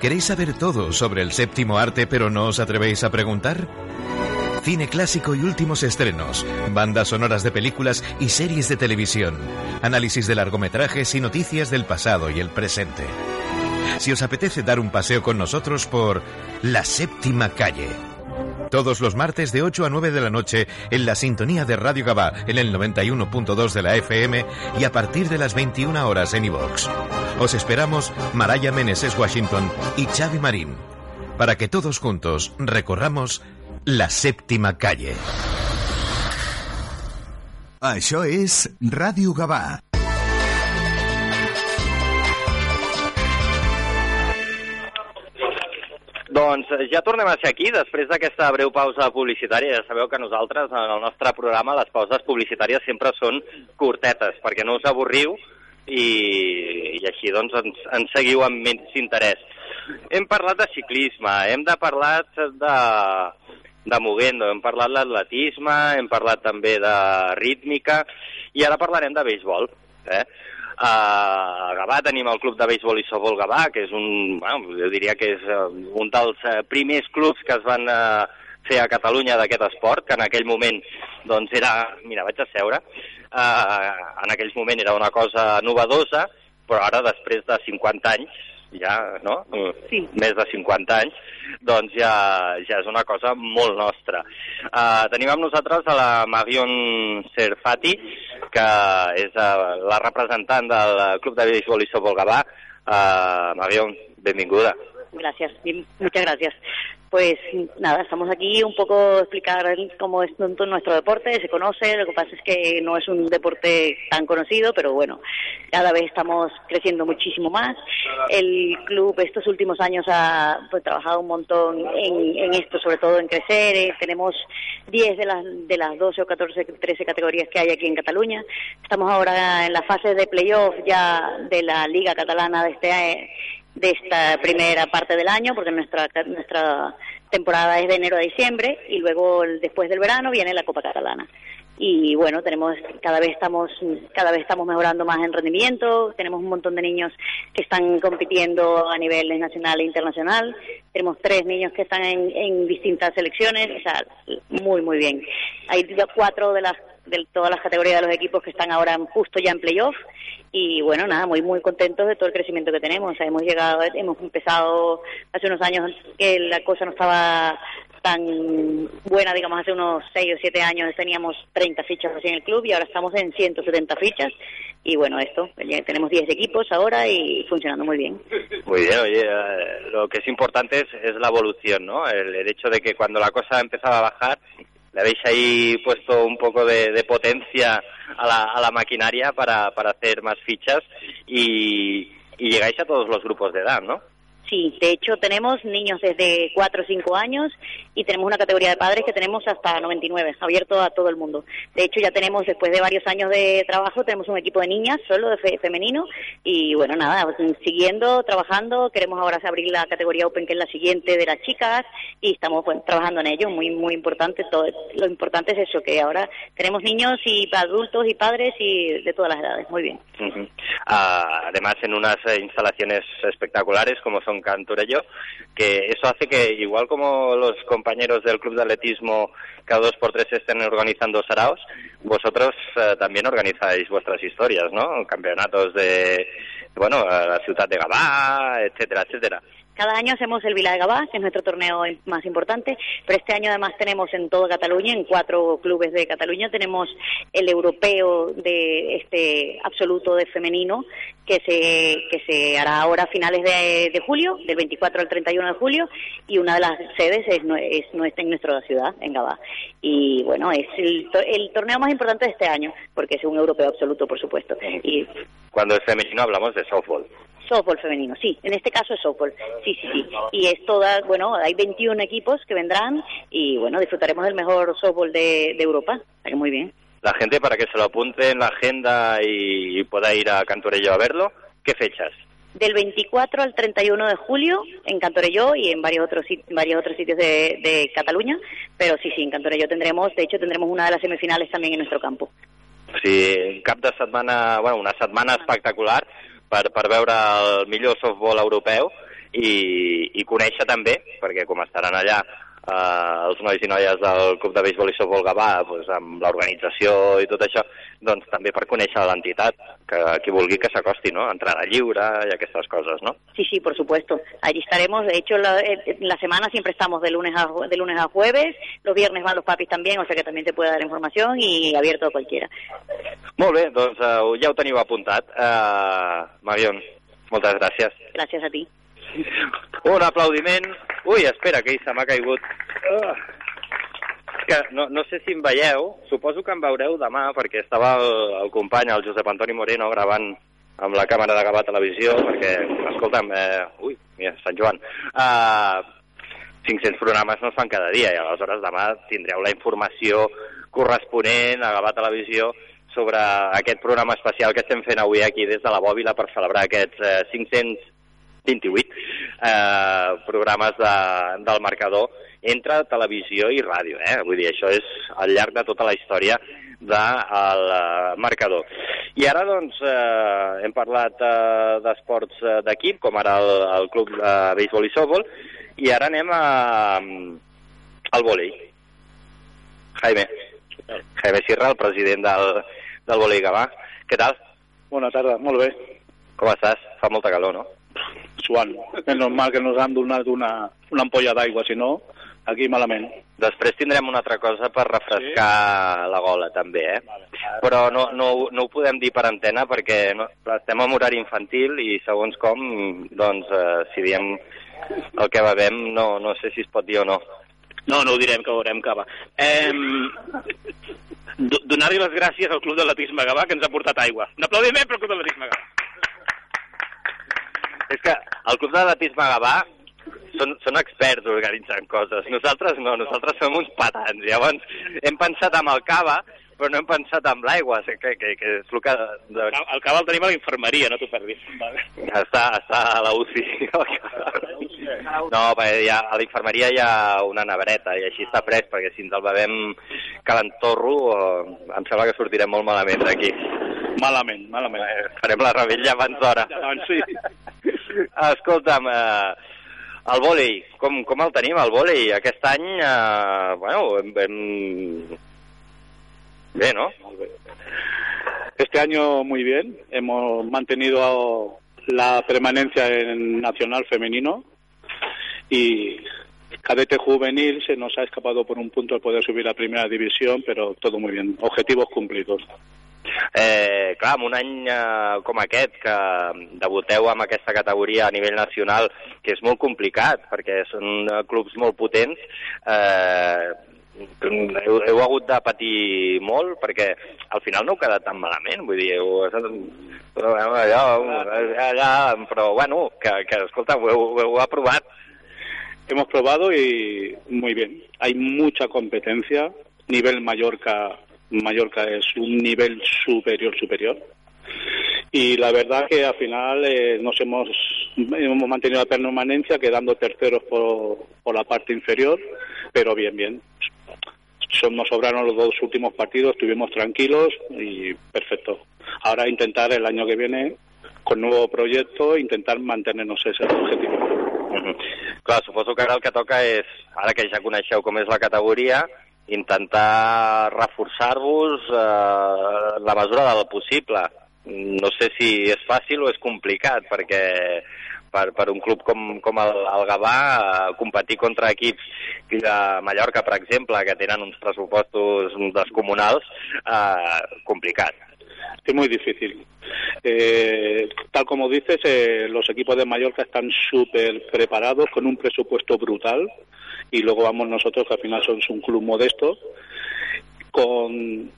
¿Queréis saber todo sobre el séptimo arte pero no os atrevéis a preguntar? Cine clásico y últimos estrenos, bandas sonoras de películas y series de televisión, análisis de largometrajes y noticias del pasado y el presente. Si os apetece dar un paseo con nosotros por la séptima calle. Todos los martes de 8 a 9 de la noche en la sintonía de Radio Gabá en el 91.2 de la FM y a partir de las 21 horas en iVox. Os esperamos Maraya Meneses Washington y Xavi Marín para que todos juntos recorramos la séptima calle. Això és Ràdio Gavà. Doncs eh, ja tornem a ser aquí, després d'aquesta breu pausa publicitària. Ja sabeu que nosaltres, en el nostre programa, les pauses publicitàries sempre són curtetes, perquè no us avorriu i, i així doncs ens, ens seguiu amb menys interès. Hem parlat de ciclisme, hem de parlar de, de Moguendo. Hem parlat d'atletisme, hem parlat també de rítmica i ara parlarem de béisbol. Eh? A Gavà. Tenim el club de béisbol i softball Gavà, que és un, bueno, jo diria que és eh, un dels eh, primers clubs que es van eh, fer a Catalunya d'aquest esport, que en aquell moment doncs era, mira, vaig a seure, eh, en aquell moment era una cosa novedosa, però ara després de 50 anys ja, no? Sí. Més de 50 anys, doncs ja, ja és una cosa molt nostra. Uh, tenim amb nosaltres a la Marion Serfati, que és uh, la representant del Club de Béisbol i Softball Gavà. Uh, Marion, benvinguda. Gracias, muchas gracias. Pues nada, estamos aquí un poco explicar cómo es nuestro deporte, se conoce, lo que pasa es que no es un deporte tan conocido, pero bueno, cada vez estamos creciendo muchísimo más. El club estos últimos años ha pues, trabajado un montón en, en esto, sobre todo en crecer. eh, tenemos 10 de las, de las 12 o 14, 13 categorías que hay aquí en Cataluña. Estamos ahora en la fase de playoff ya de la Liga Catalana de este eh, de esta primera parte del año, porque nuestra nuestra temporada es de enero a diciembre y luego después del verano viene la Copa Catalana. Y bueno, tenemos cada vez estamos cada vez estamos mejorando más en rendimiento, tenemos un montón de niños que están compitiendo a nivel nacional e internacional, tenemos tres niños que están en, en distintas selecciones, o sea, muy muy bien. Hay cuatro de las de todas las categorías de los equipos que están ahora justo ya en playoff. Y bueno nada muy muy contentos de todo el crecimiento que tenemos. Hemos llegado hemos empezado hace unos años que la cosa no estaba tan buena digamos hace unos 6 o 7 años teníamos 30 fichas así en el club y ahora estamos en 170 fichas. Y bueno esto tenemos 10 equipos ahora y funcionando muy bien. Muy bien, oye, eh, lo que es importante es, es la evolución, ¿no? El, el hecho de que cuando la cosa empezaba a bajar, le habéis ahí puesto un poco de, potencia a la, a la maquinaria para, para hacer más fichas y, y llegáis a todos los grupos de edad, ¿no? Sí, de hecho tenemos niños desde 4 o 5 años y tenemos una categoría de padres que tenemos hasta 99, abierto a todo el mundo. De hecho ya tenemos, después de varios años de trabajo, tenemos un equipo de niñas solo de fe- femenino y bueno, nada, siguiendo, trabajando, queremos ahora abrir la categoría Open que es la siguiente de las chicas y estamos pues, trabajando en ello, muy muy importante. Todo, lo importante es eso, que ahora tenemos niños y adultos y padres y de todas las edades, muy bien. Ah, además en unas instalaciones espectaculares como son Cantorello, que eso hace que igual como los compañeros del club de atletismo cada dos por tres estén organizando saraos, vosotros eh, también organizáis vuestras historias, ¿no? Campeonatos de, bueno, la ciudad de Gabá, etcétera, etcétera. Cada año hacemos el Vila de Gabá, que es nuestro torneo más importante, pero este año además tenemos en toda Cataluña, en cuatro clubes de Cataluña, tenemos el europeo de este absoluto de femenino que se que se hará ahora a finales de, de julio, del 24 al 31 de julio, y una de las sedes es, es nuestra en nuestra ciudad, en Gabá. Y bueno, es el, el torneo más importante de este año, porque es un europeo absoluto, por supuesto. Y Cuando es femenino hablamos de softball. Softball femenino, sí, en este caso es softball, sí, sí, sí. Y es toda, bueno, hay 21 equipos que vendrán y bueno, disfrutaremos del mejor softball de, de Europa, que muy bien. La gente para que se lo apunte en la agenda y, y pueda ir a Cantorello a verlo, ¿qué fechas? Del 24 al 31 de julio en Cantorelló y en varios otros varios otros sitios de, de Cataluña, pero sí, sí, en Cantorelló tendremos, de hecho tendremos una de las semifinales también en nuestro campo. Un cap de setmana, bueno, una setmana espectacular per, per veure el millor softball europeu i, i conèixer també, perquè com estaran allà eh, els nois i noies del Club de Béisbol i Softball Gavà, doncs, amb l'organització i tot això, doncs també per conèixer l'entitat, que qui vulgui que s'acosti, no? Entrada lliure i aquestes coses, no? Sí, sí, por supuesto. Allí estaremos. De hecho, la, eh, la semana siempre estamos de lunes, a, de lunes a jueves. Los viernes van los papis también, o sea que también se puede dar información y abierto a cualquiera. Molt bé, doncs eh, ja ho teniu apuntat. Uh, Marion, moltes gràcies. Gracias a ti. Un aplaudiment. Ui, espera, que se m'ha caigut. Que no, no sé si em veieu, suposo que em veureu demà, perquè estava el, el company, el Josep Antoni Moreno, gravant amb la càmera de Gavà Televisió, perquè, escolta'm, eh, ui, mira, Sant Joan, uh, 500 programes no es fan cada dia, i aleshores demà tindreu la informació corresponent a Gavà Televisió sobre aquest programa especial que estem fent avui aquí des de la Bòbila per celebrar aquests eh, 500 28 eh, programes de, del marcador entre televisió i ràdio. Eh? Vull dir, això és al llarg de tota la història del de, marcador. I ara, doncs, eh, hem parlat eh, d'esports eh, d'equip, com ara el, el club de béisbol i softball, i ara anem a, al vòlei. Jaime. Jaime Sierra, el president del, del vòlei Gavà. Què tal? Bona tarda, molt bé. Com estàs? Fa molta calor, no? Suant. És normal que ens han donat una, una ampolla d'aigua, si no, aquí malament. Després tindrem una altra cosa per refrescar sí? la gola, també, eh? Vale. Però no, no, no ho podem dir per antena perquè no, estem en horari infantil i segons com, doncs, eh, si diem el que bevem, no, no sé si es pot dir o no. No, no ho direm, que veurem que va. Eh, Donar-li les gràcies al Club d'Atletisme Gavà que ens ha portat aigua. Un aplaudiment per al Club d'Atletisme Gavà. És que el Club d'Atletisme Gavà són, són experts organitzant coses. Nosaltres no, nosaltres som uns patans. Llavors hem pensat amb el cava, però no hem pensat amb l'aigua, que, que, que és el que... De... El cava el tenim a la infermeria, no t'ho perdis. Vale. Està, està a la UCI. No, perquè ja, a la infermeria hi ha una nevereta i així està pres, perquè si ens el bevem calentorro, eh, em sembla que sortirem molt malament d'aquí. Malament, malament. Eh, farem la rebella abans d'hora. Doncs sí. Escolta'm, eh, el vòlei, com, com el tenim, el vòlei? Aquest any, eh, bueno, hem, ¿no? Este año muy bien. Hemos mantenido la permanencia en Nacional Femenino y cadete juvenil se nos ha escapado por un punto el poder subir a primera división, pero todo muy bien. Objetivos cumplidos. Eh, clar, en un any eh, com aquest, que debuteu amb aquesta categoria a nivell nacional, que és molt complicat, perquè són eh, clubs molt potents, eh, heu, heu hagut de patir molt, perquè al final no heu quedat tan malament, vull dir, heu estat... Allò, allà, però bueno, que, que escolta, ho heu, ho heu aprovat. Hemos probado y muy bien. Hay mucha competencia. Nivel Mallorca Mallorca es un nivel superior, superior. Y la verdad que al final eh, nos hemos, hemos mantenido la permanencia quedando terceros por, por la parte inferior, pero bien, bien. Son, nos sobraron los dos últimos partidos, estuvimos tranquilos y perfecto. Ahora intentar el año que viene, con nuevo proyecto, intentar mantenernos ese objetivo. Clar, suposo que ara el que toca és, ara que ja coneixeu com és la categoria, intentar reforçar-vos eh, la mesura del possible. No sé si és fàcil o és complicat, perquè per, per un club com, com el, el Gavà eh, competir contra equips de Mallorca, per exemple, que tenen uns pressupostos descomunals, eh, complicat. Es muy difícil. Eh, tal como dices, eh, los equipos de Mallorca están súper preparados con un presupuesto brutal y luego vamos nosotros, que al final somos un club modesto, con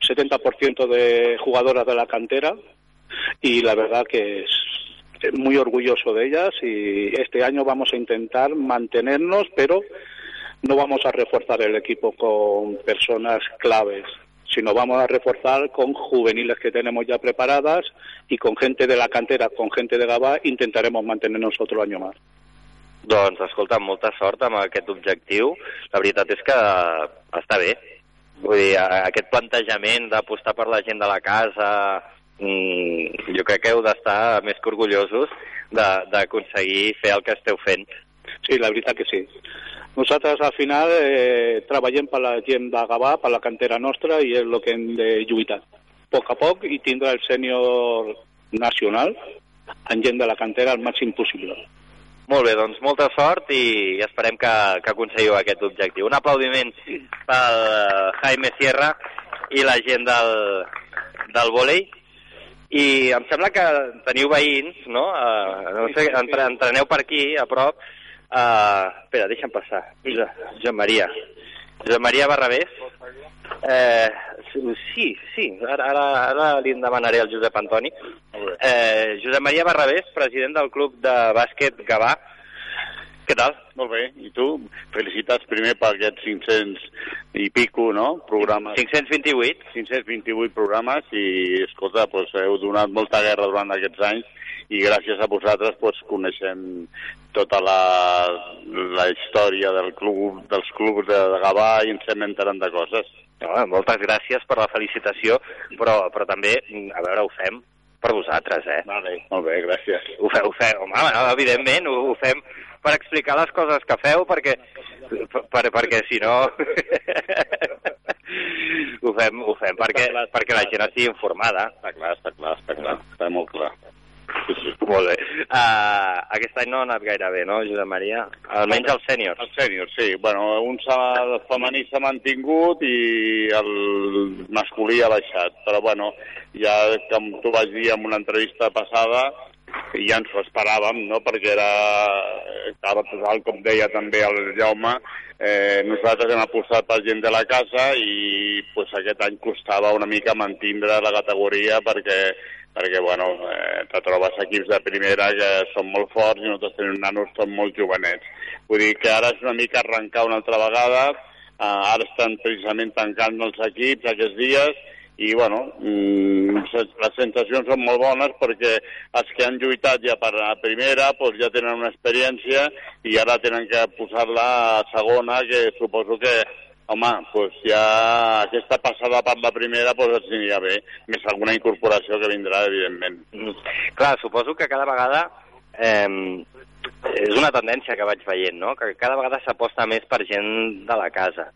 70% de jugadoras de la cantera y la verdad que es muy orgulloso de ellas y este año vamos a intentar mantenernos, pero no vamos a reforzar el equipo con personas claves, sino vamos a reforzar con juveniles que tenemos ya preparadas y con gente de la cantera, con gente de Gabá, intentaremos mantenernos otro año más. Doncs, escolta, molta sort amb aquest objectiu. La veritat és que està bé. Vull dir, aquest plantejament d'apostar per la gent de la casa, mmm, jo crec que heu d'estar més que orgullosos d'aconseguir fer el que esteu fent. Sí, la veritat que sí. Nosaltres al final eh, treballem per la gent de Gavà, per la cantera nostra, i és el que hem de lluitar. A poc a poc i tindre el sènior nacional en gent de la cantera el màxim possible. Molt bé, doncs molta sort i esperem que, que aconseguiu aquest objectiu. Un aplaudiment pel Jaime Sierra i la gent del, del vòlei. I em sembla que teniu veïns, no? Uh, no sé, entre, entreneu per aquí, a prop. Uh, espera, deixa'm passar. Josep Maria. Josep Maria Barrabés. Eh, sí, sí, ara, ara, ara li demanaré al Josep Antoni. Eh, Josep Maria Barrabés, president del club de bàsquet Gavà. Què tal? Molt bé, i tu? Felicitats primer per aquests 500 i pico, no?, programes. 528. 528 programes i, escolta, doncs heu donat molta guerra durant aquests anys i gràcies a vosaltres doncs, coneixem tota la, la història del club, dels clubs de, de Gavà i ens hem enterant de coses. No, moltes gràcies per la felicitació, però, però també, a veure, ho fem per vosaltres, eh? Vale. Molt bé, gràcies. Ho feu, ho feu, home, no, evidentment, ho, ho fem per explicar les coses que feu, perquè, per, perquè si no... ho fem, ho fem perquè, perquè la gent estigui informada. Està clar, està clar, està clar, està molt clar. Molt bé. Uh, aquest any no ha anat gaire bé, no, Josep Maria? Almenys els sèniors. Els sèniors, sí. Bueno, un el femení s'ha mantingut i el masculí ha baixat. Però, bueno, ja com tu vas dir en una entrevista passada, ja ens ho esperàvem, no?, perquè era, estava total, com deia també el Jaume, eh, nosaltres hem apostat per gent de la casa i pues, aquest any costava una mica mantindre la categoria perquè perquè bueno, eh, te trobes equips de primera que són molt forts i nosaltres tenim nanos són molt jovenets. Vull dir que ara és una mica arrencar una altra vegada, eh, ara estan precisament tancant els equips aquests dies i bueno, mm, les sensacions són molt bones perquè els que han lluitat ja per a primera doncs ja tenen una experiència i ara tenen que posar-la a segona que suposo que home, doncs ja aquesta passada per la primera doncs ens aniria bé, més alguna incorporació que vindrà, evidentment. Mm. Clar, suposo que cada vegada eh, és una tendència que vaig veient, no? que cada vegada s'aposta més per gent de la casa.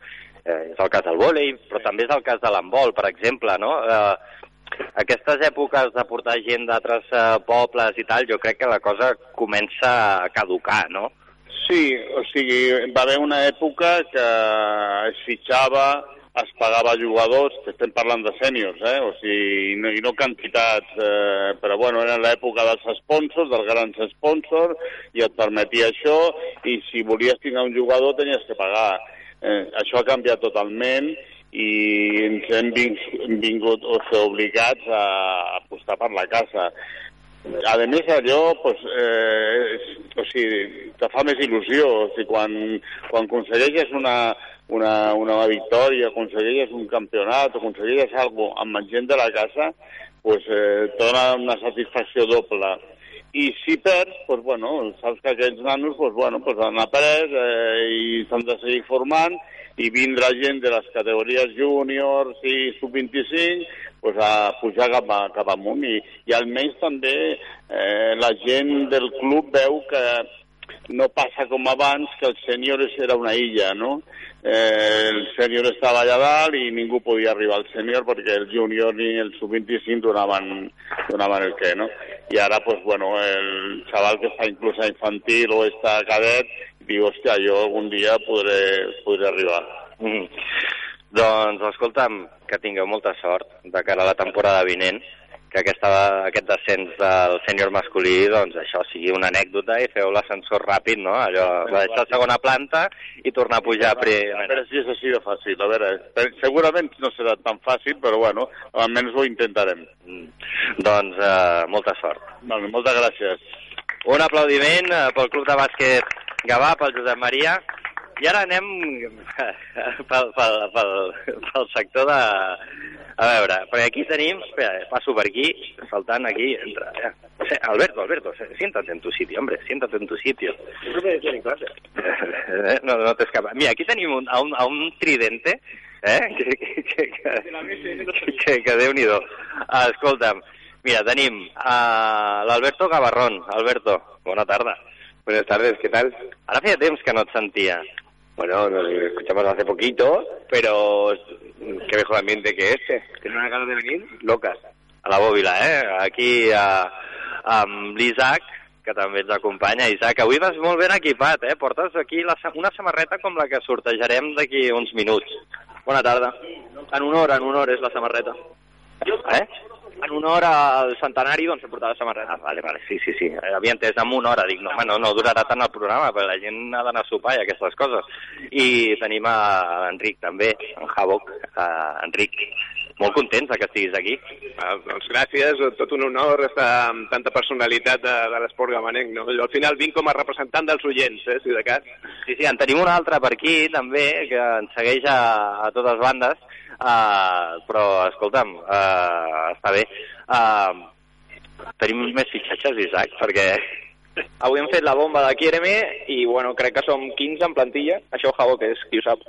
Eh, és el cas del vòlei, però també és el cas de l'handbol, per exemple, no? Eh, aquestes èpoques de portar gent d'altres eh, pobles i tal, jo crec que la cosa comença a caducar, no? Sí, o sigui, va haver una època que es fitxava, es pagava jugadors, que estem parlant de sèniors, eh? o sigui, i no, i no quantitats, eh, però bueno, era l'època dels sponsors, dels grans sponsors, i et permetia això, i si volies tenir un jugador tenies que pagar. Eh, això ha canviat totalment i ens hem vingut o sigui, obligats a apostar per la casa. A més, allò, pues, eh, o sigui, te fa més il·lusió. O sigui, quan, quan aconsegueixes una, una, una victòria, aconsegueixes un campionat, aconsegueixes alguna cosa amb gent de la casa, pues, eh, te dona una satisfacció doble. I si perds, pues, bueno, saps que aquells nanos pues, bueno, pues, han après eh, i s'han de seguir formant i vindrà gent de les categories júniors i sub-25 pues, a pujar cap, a, cap amunt i, i almenys també eh, la gent del club veu que no passa com abans, que el sènior era una illa, no? Eh, el sènior estava allà dalt i ningú podia arribar al sènior perquè el júnior ni el sub-25 donaven, donaven el què, no? I ara, pues, bueno, el xaval que està inclús a infantil o està cadet diu, hòstia, jo algun dia podré, podré arribar. Mm. Doncs, escolta'm, que tingueu molta sort de cara a la temporada vinent, que aquesta, aquest descens del sènior masculí, doncs això sigui una anècdota i feu l'ascensor ràpid, no? Allò, va deixar a segona planta i tornar a pujar a A primera. veure si és així de fàcil. A veure, eh, segurament no serà tan fàcil, però bueno, almenys ho intentarem. Doncs eh, molta sort. Vale, moltes gràcies. Un aplaudiment eh, pel Club de Bàsquet Gavà, pel Josep Maria. I ara anem pel, pel, pel, pel sector de... A veure, perquè aquí tenim... Espera, passo per aquí, saltant aquí. Entra, ja. Alberto, Alberto, siéntate en tu sitio, hombre, siéntate en tu sitio. Eh, No, no t'escapa. Mira, aquí tenim un, a, un, a un tridente, eh? Que, que, que, que, que, que Déu-n'hi-do. Escolta'm, mira, tenim uh, l'Alberto Gavarrón. Alberto, bona tarda. Buenas tardes, ¿qué tal? Ara feia temps que no et sentia. Bueno, nos escuchamos hace poquito, pero qué mejor ambiente que este. ¿Tienes una ganas de venir? Locas. A la bòbila, eh? Aquí uh, amb l'Isaac, que també ens acompanya. Isaac, avui vas molt ben equipat, eh? Portes aquí la, una samarreta com la que sortejarem d'aquí uns minuts. Bona tarda. En honor, en honor és la samarreta. Eh? En honor al centenari, doncs he portat la samarreta. Ah, vale, vale, sí, sí, sí. Eh, Havia entès en una hora. Dic, no, home, no, no durarà tant el programa, perquè la gent ha d'anar a sopar i aquestes coses. I tenim a l'Enric també, en Havoc. Uh, Enric, molt contents de que estiguis aquí. Ah, doncs gràcies, tot un honor estar amb tanta personalitat de, de l'esport gamanenc. No? Jo al final vinc com a representant dels oients, eh, si de cas. Sí, sí, en tenim un altre per aquí, també, que ens segueix a, a totes bandes, uh, però, escolta'm, uh, està bé. Uh, Tenim més fitxatges, Isaac, perquè... Avui hem fet la bomba de Kiereme i, bueno, crec que som 15 en plantilla. Això Javo, que és, qui ho sap.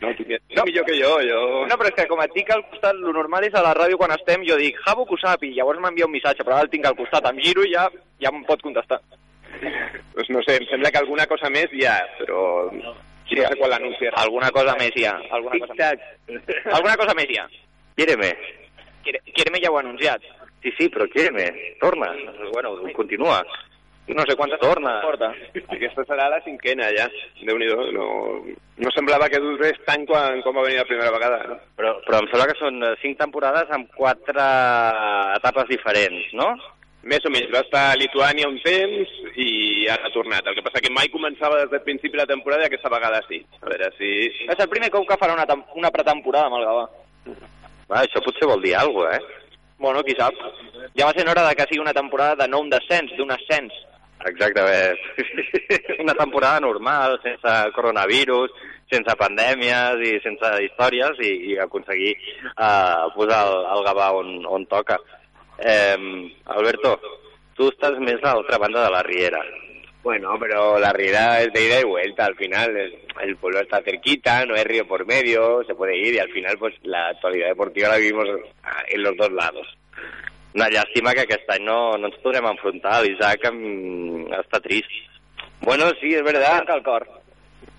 No, tu no. millor que jo, jo... No, però és que com et dic al costat, lo normal és a la ràdio quan estem, jo dic, Javo que ho sap, i llavors m'envia un missatge, però ara el tinc al costat, em giro i ja, ja em pot contestar. Pues no sé, em sembla que alguna cosa més ha, però... Sí, no sé quan l'anunciarà. Alguna cosa més hi ha. Alguna cosa més. alguna cosa més hi ha. Quiereme. Quiereme ja ho ha anunciat. Sí, sí, però Quiereme, torna. Bueno, continua. No sé quantes torna. porta. Aquesta serà la cinquena ja. déu nhi no, no semblava que durés tant quan, quan va venir la primera vegada. No? Però, però em sembla que són eh, cinc temporades amb quatre etapes diferents, no? Més o menys, va estar a Lituània un temps i ara ha tornat. El que passa que mai començava des del principi de la temporada i aquesta vegada sí. A veure si... És el primer cop que farà una, una pretemporada amb el Gavà. Va, això potser vol dir alguna cosa, eh? Bueno, qui sap. Ja va ser hora de que sigui una temporada de no un descens, d'un ascens. Exactament. Una temporada normal, sense coronavirus, sense pandèmies i sense històries i, i aconseguir uh, posar el, el Gavà on, on toca. Eh, Alberto, tu estàs més a l'altra banda de la Riera. Bueno, pero la Riera es de ida y vuelta. Al final el, el, pueblo está cerquita, no hay río por medio, se puede ir y al final pues la actualidad deportiva la vivimos en los dos lados. Una llàstima que aquest any no, no ens podrem enfrontar. L'Isaac està trist. Bueno, sí, es verdad. el cor.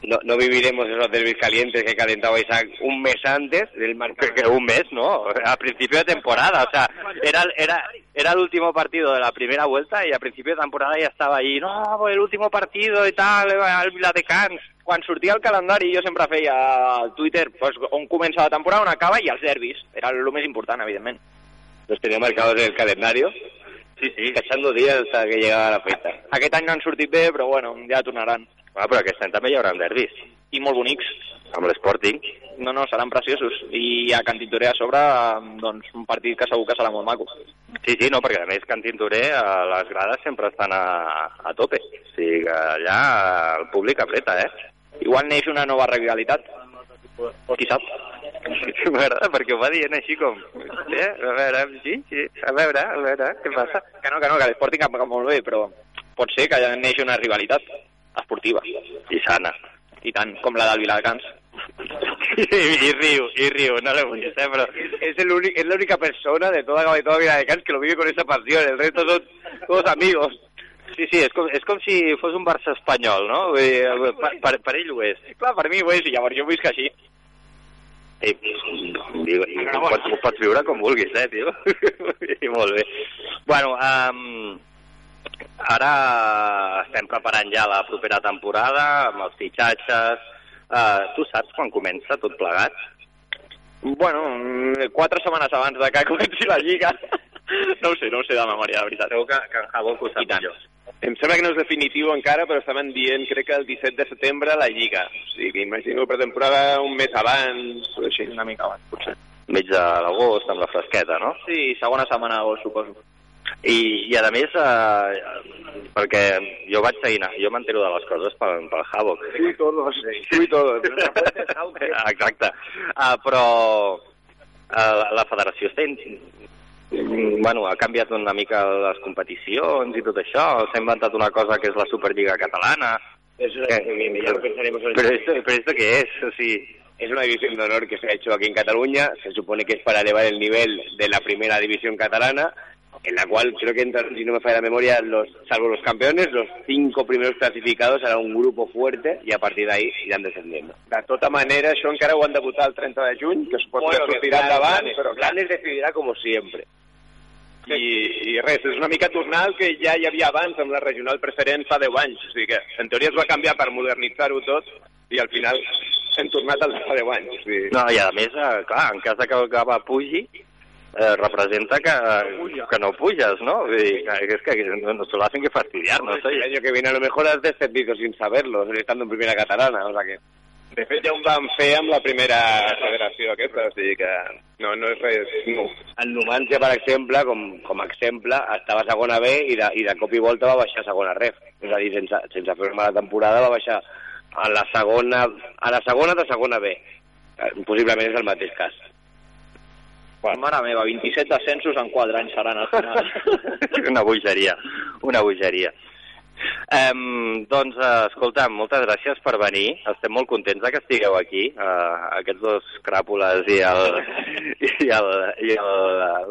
No, no viviremos esos derbis calientes que calentaba Isaac un mes antes del marcador. Que, que un mes, ¿no? A principio de temporada. O sea, era, era, era el último partido de la primera vuelta y a principio de temporada ya estaba ahí, no, pues el último partido i tal, el Viladecans. Quan sortia el calendari jo sempre feia al Twitter pues, on comença la temporada, on acaba i els derbis. Era el més important, evidentment. los tenía marcados en el calendario. Sí, sí. Cachando días hasta que llegava la festa. Aquest any no han sortit bé, però bueno, ja tornaran. Ah, però aquest any també hi haurà derbis. I molt bonics. Amb l'Sporting. No, no, seran preciosos. I a Can Tintoré a sobre, doncs, un partit que segur que serà molt maco. Sí, sí, no, perquè a més Can Tintoré, a les grades sempre estan a, a tope. O sigui que allà el públic apreta, eh? Igual neix una nova rivalitat. Qui sap? M'agrada perquè ho va dient així com... Eh? A veure, sí, sí, a veure, a veure, què passa? Que no, que no, que l'Sporting cap molt bé, però pot ser que neix una rivalitat esportiva. I sana. I tant, com la del Viladecans. I, i riu, i riu, no voy a hacer, pero es, el único, es la única persona de toda y toda Viladecans que lo vive con esa pasión, el resto son todos amigos. Sí, sí, és com, és com si fos un Barça espanyol, no? Vull dir, per, per, per ell ho és. Clar, per mi ho és, i llavors jo visc així. I, i, i ho, pots, ho pots viure com vulguis, eh, tio? I molt bé. Bueno, um, ara estem preparant ja la propera temporada amb els fitxatges. Uh, tu saps quan comença tot plegat? Bueno, quatre setmanes abans de que comenci la Lliga. No ho sé, no ho sé de memòria, de veritat. Segur que, que en Jabó ho sap millor. Em sembla que no és definitiu encara, però estaven dient, crec que el 17 de setembre, la Lliga. O sigui, imagino pretemporada un mes abans, o així. Una mica abans, potser. Mig de l'agost, amb la fresqueta, no? Sí, segona setmana d'agost, suposo. I, I a més, eh, perquè jo vaig seguint, jo m'entero de les coses pel, pel Havoc. I todos, i todos. Exacte. Uh, però uh, la federació està bueno, ha canviat una mica les competicions i tot això, s'ha inventat una cosa que és la Superliga Catalana. Eso que, que pensaremos pero, esto, pero esto qué es, sí. Es una división de honor que se ha hecho aquí en Cataluña, se supone que es para elevar el nivel de la primera división catalana, en la cual creo que, entra, si no me falla la memoria, los, salvo los campeones, los cinco primeros clasificados serà un grupo fuerte i a partir d'ahí iran descendiendo. De tota manera, això encara ho han de votar el 30 de juny, que es pot bueno, sortirà endavant, però Blanes decidirà com sempre. I, i res, és una mica tornar al que ja hi havia abans amb la regional preferent fa 10 anys. O sigui que, en teoria es va canviar per modernitzar-ho tot i al final hem tornat al de fa 10 anys. O sigui... No, i a més, eh, clar, en cas de que el Gava pugi, eh, representa que, que no pujas, ¿no? Y, que es que nos lo hacen que fastidiarnos. ¿eh? El año que viene a lo mejor has descendido sin saberlo, estando en primera catalana, o sea que... De fet, ja ho vam fer amb la primera federació aquesta, o sigui que no, no és res nou. El Numancia, per exemple, com, com a exemple, estava a segona B i de, i de cop i volta va baixar a segona ref. És a dir, sense, sense fer una mala temporada va baixar a la segona, a la segona de segona B. Eh, Possiblement és el mateix cas. Mare meva, 27 descensos en 4 anys seran al final. una bogeria, una bogeria. Um, doncs, uh, escolta'm, moltes gràcies per venir. Estem molt contents de que estigueu aquí, uh, aquests dos cràpules i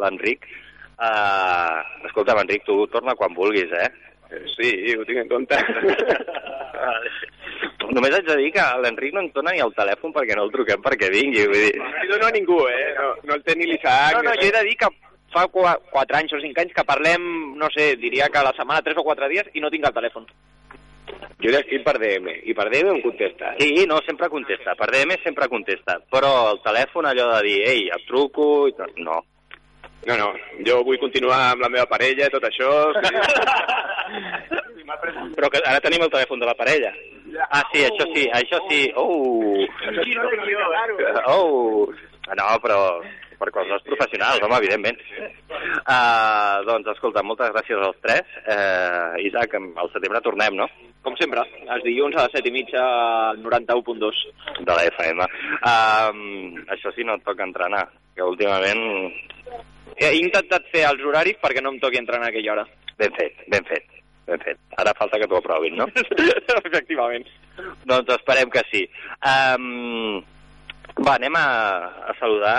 l'Enric. Uh, escolta'm, Enric, tu torna quan vulguis, eh? Sí, ho tinc en compte. Vale. Només haig de dir que l'Enric no ens dona ni el telèfon perquè no el truquem perquè vingui, vull dir... No a ningú, eh? No, no el té ni l'Isaac. No, no, jo he de dir que fa 4 anys o 5 anys que parlem, no sé, diria que a la setmana 3 o 4 dies i no tinc el telèfon. Jo l'escric per DM, i per DM em contesta. Sí, no, sempre contesta. Per DM sempre contesta. Però el telèfon, allò de dir, ei, et truco... i tot, No. No, no, jo vull continuar amb la meva parella, tot això... Sí. Però que ara tenim el telèfon de la parella. Ah, sí, això sí, això sí. Oh! Oh! No, però per coses professionals, home, evidentment. Uh, doncs, escolta, moltes gràcies als tres. Uh, Isaac, al setembre tornem, no? Com sempre, els dilluns a les 7 i mitja al 91.2. De la FM. Uh, això sí, no et toca entrenar, que últimament... He intentat fer els horaris perquè no em toqui entrar en aquella hora. Ben fet, ben fet, ben fet. Ara falta que t'ho aprovin, no? Efectivament. doncs esperem que sí. Um, va, anem a, a saludar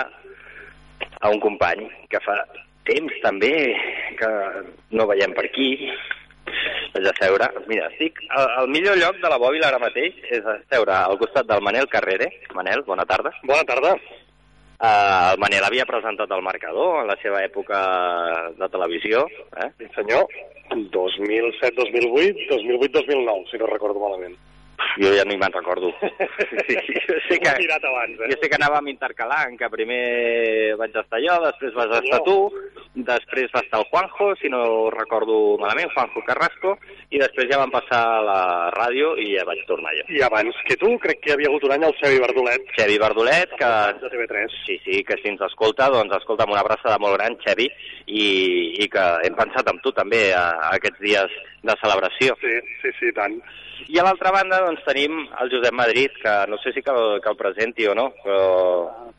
a un company que fa temps també que no veiem per aquí. Vaig a seure. Mira, estic... El, el millor lloc de la bòbila ara mateix és seure al costat del Manel Carrere. Manel, bona tarda. Bona tarda. Uh, el Manel havia presentat el marcador en la seva època de televisió. Eh? Sí, senyor. 2007-2008, 2008-2009, si no recordo malament. Jo ja ni me'n recordo. Sí, sí, jo sé que, mirat abans, eh? jo sé que anàvem intercalant, que primer vaig estar jo, després vas estar tu, després va estar el Juanjo, si no recordo malament, Juanjo Carrasco, i després ja vam passar a la ràdio i ja vaig tornar jo. I abans que tu, crec que hi havia hagut un any el Xevi Verdolet. Xevi Verdolet, que... De TV3. Sí, sí, que si ens escolta, doncs escolta'm una abraçada molt gran, Xevi, i, i que hem pensat en tu també a, a aquests dies de celebració. Sí, sí, sí, tant. I a l'altra banda, doncs, tenim el Josep Madrid, que no sé si que el, que el presenti o no, però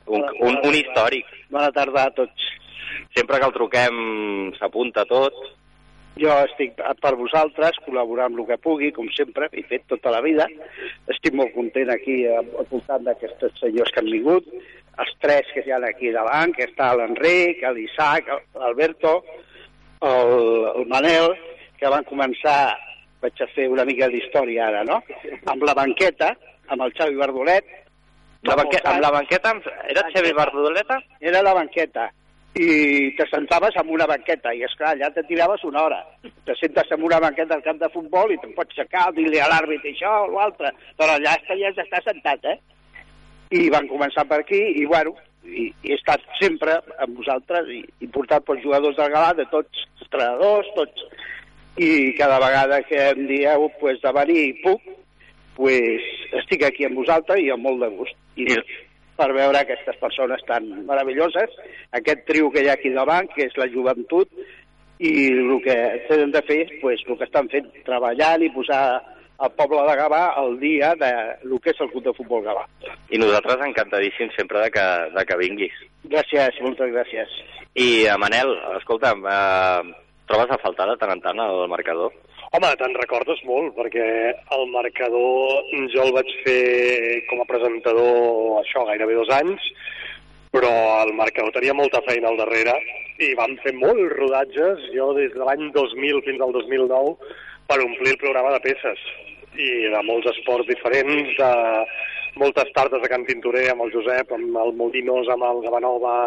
un, un, un històric. Bona tarda a tots. Sempre que el truquem s'apunta tot. Jo estic per vosaltres, col·laborar amb el que pugui, com sempre, he fet tota la vida. Estic molt content aquí eh, al voltant d'aquests senyors que han vingut, els tres que hi ha aquí davant, que està l'Enric, l'Isaac, l'Alberto, el, el Manel, que van començar, vaig a fer una mica d'història ara, no?, amb la banqueta, amb el Xavi Bardolet. La banque, amb la banqueta, era Xavi Bardoleta? Era la banqueta i te sentaves en una banqueta i, esclar, allà te tiraves una hora. Te sentes en una banqueta al camp de futbol i te'n pots aixecar, dir-li a l'àrbit això o l'altre, però allà està, ja està sentat, eh? I van començar per aquí i, bueno, i, i he estat sempre amb vosaltres i, i portat pels jugadors del Galà, de tots els entrenadors, tots, i cada vegada que em dieu pues, de venir i puc, pues, estic aquí amb vosaltres i amb molt de gust. I, per veure aquestes persones tan meravelloses, aquest trio que hi ha aquí davant, que és la joventut, i el que tenen de fer, pues, el que estan fent, treballant i posar el poble de Gavà al dia de el que és el club de futbol Gavà. I nosaltres encantadíssims sempre de que, de que vinguis. Gràcies, moltes gràcies. I, eh, Manel, escolta'm, eh, trobes a faltar de tant en tant el marcador? Home, te'n recordes molt, perquè el marcador jo el vaig fer com a presentador, això, gairebé dos anys, però el marcador tenia molta feina al darrere i vam fer molts rodatges, jo des de l'any 2000 fins al 2009, per omplir el programa de peces i de molts esports diferents, de moltes tardes a Can Tintorer amb el Josep, amb el Molinos, amb el Gavanova,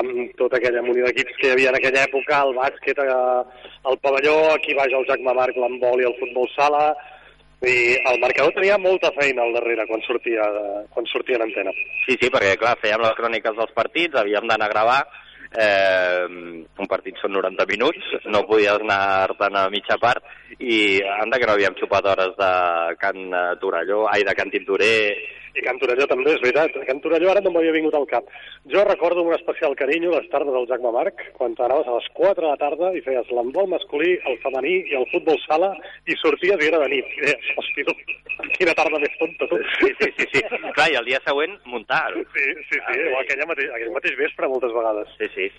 amb tota aquella munió d'equips que hi havia en aquella època, el bàsquet, eh, el pavelló, aquí baix el Jack Mamarc, l'handbol i el futbol sala, i el marcador tenia molta feina al darrere quan sortia, quan sortia en antena. Sí, sí, perquè, clar, fèiem les cròniques dels partits, havíem d'anar a gravar, eh, un partit són 90 minuts, no podies anar-te'n a mitja part, i anda que no havíem xupat hores de Can eh, Torelló, ai, de Can Tintorer, I Can Torelló també, és veritat. Can Torelló ara no m'havia vingut al cap. Jo recordo amb un especial carinyo les tardes del Jacme Marc, quan anaves a les 4 de la tarda i feies l'handbol masculí, el femení i el futbol sala, i sorties i era de nit. I deies, hosti, tu, Quina tarda més tonta, tu. Sí, sí, sí, sí. Clar, i el dia següent muntar. Sí, sí, sí, o aquella mateix, aquell mateix vespre moltes vegades. Sí, sí.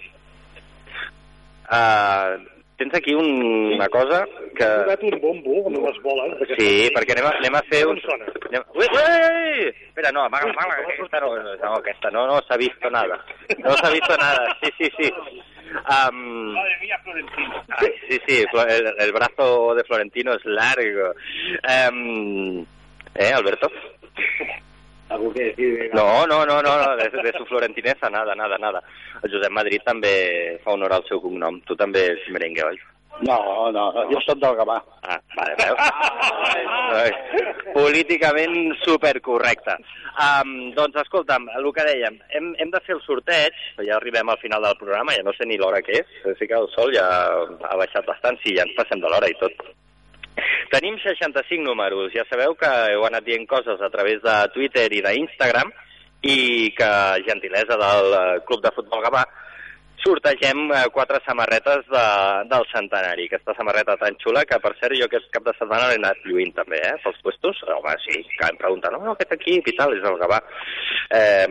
Uh, tens aquí un, una cosa que... He un bombo amb unes boles. Sí, perquè anem a, anem a fer un... Anem... Ui, ui! Espera, no, amaga, amaga, aquesta no, no, aquesta no, no s'ha visto nada. No s'ha visto nada, sí, sí, sí. Um, Ay, sí, sí, el, el brazo de Florentino es largo. Um, ¿Eh, Alberto? ¿Algo que decir? No, no, no, no, no, de, de su florentinesa, nada, nada, nada. El Josep Madrid també fa honor al seu cognom. Tu també ets merengue, oi? No, no, no, jo soc del Gavà. Ah, vale, veus? Políticament supercorrecte. Um, doncs, escolta'm, el que dèiem, hem, hem de fer el sorteig, ja arribem al final del programa, ja no sé ni l'hora que és, sí que el sol ja ha baixat bastant, sí, ja ens passem de l'hora i tot. Tenim 65 números, ja sabeu que heu anat dient coses a través de Twitter i d'Instagram i que, gentilesa del eh, Club de Futbol Gavà, sortegem eh, quatre samarretes de, del centenari. Aquesta samarreta tan xula que, per cert, jo aquest cap de setmana l'he anat lluint també, eh, pels puestos. Home, sí, que em pregunten, no, no, aquest equip i tal, és el Gavà. Eh,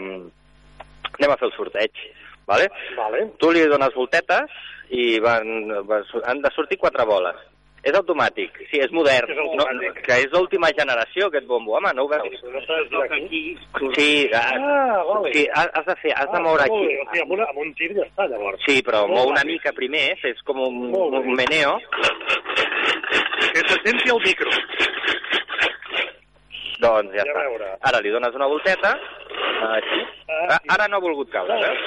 anem a fer el sorteig, vale? Vale. Tu li dones voltetes i van, van, han de sortir quatre boles. És automàtic, sí, és modern. És no, que és d'última generació, aquest bombo. Home, no ho veus? Sí, ah, Ah, vale. sí has, de fer, has de moure molt aquí. bé, O sigui, amb, una, amb un tir ja està, llavors. Sí, però mou una mica primer, fes com un, un meneo. Que se senti el micro. Doncs ja, Ja està. veure. Ara li dones una volteta. Així. Ah, ara no ha volgut caure, veus?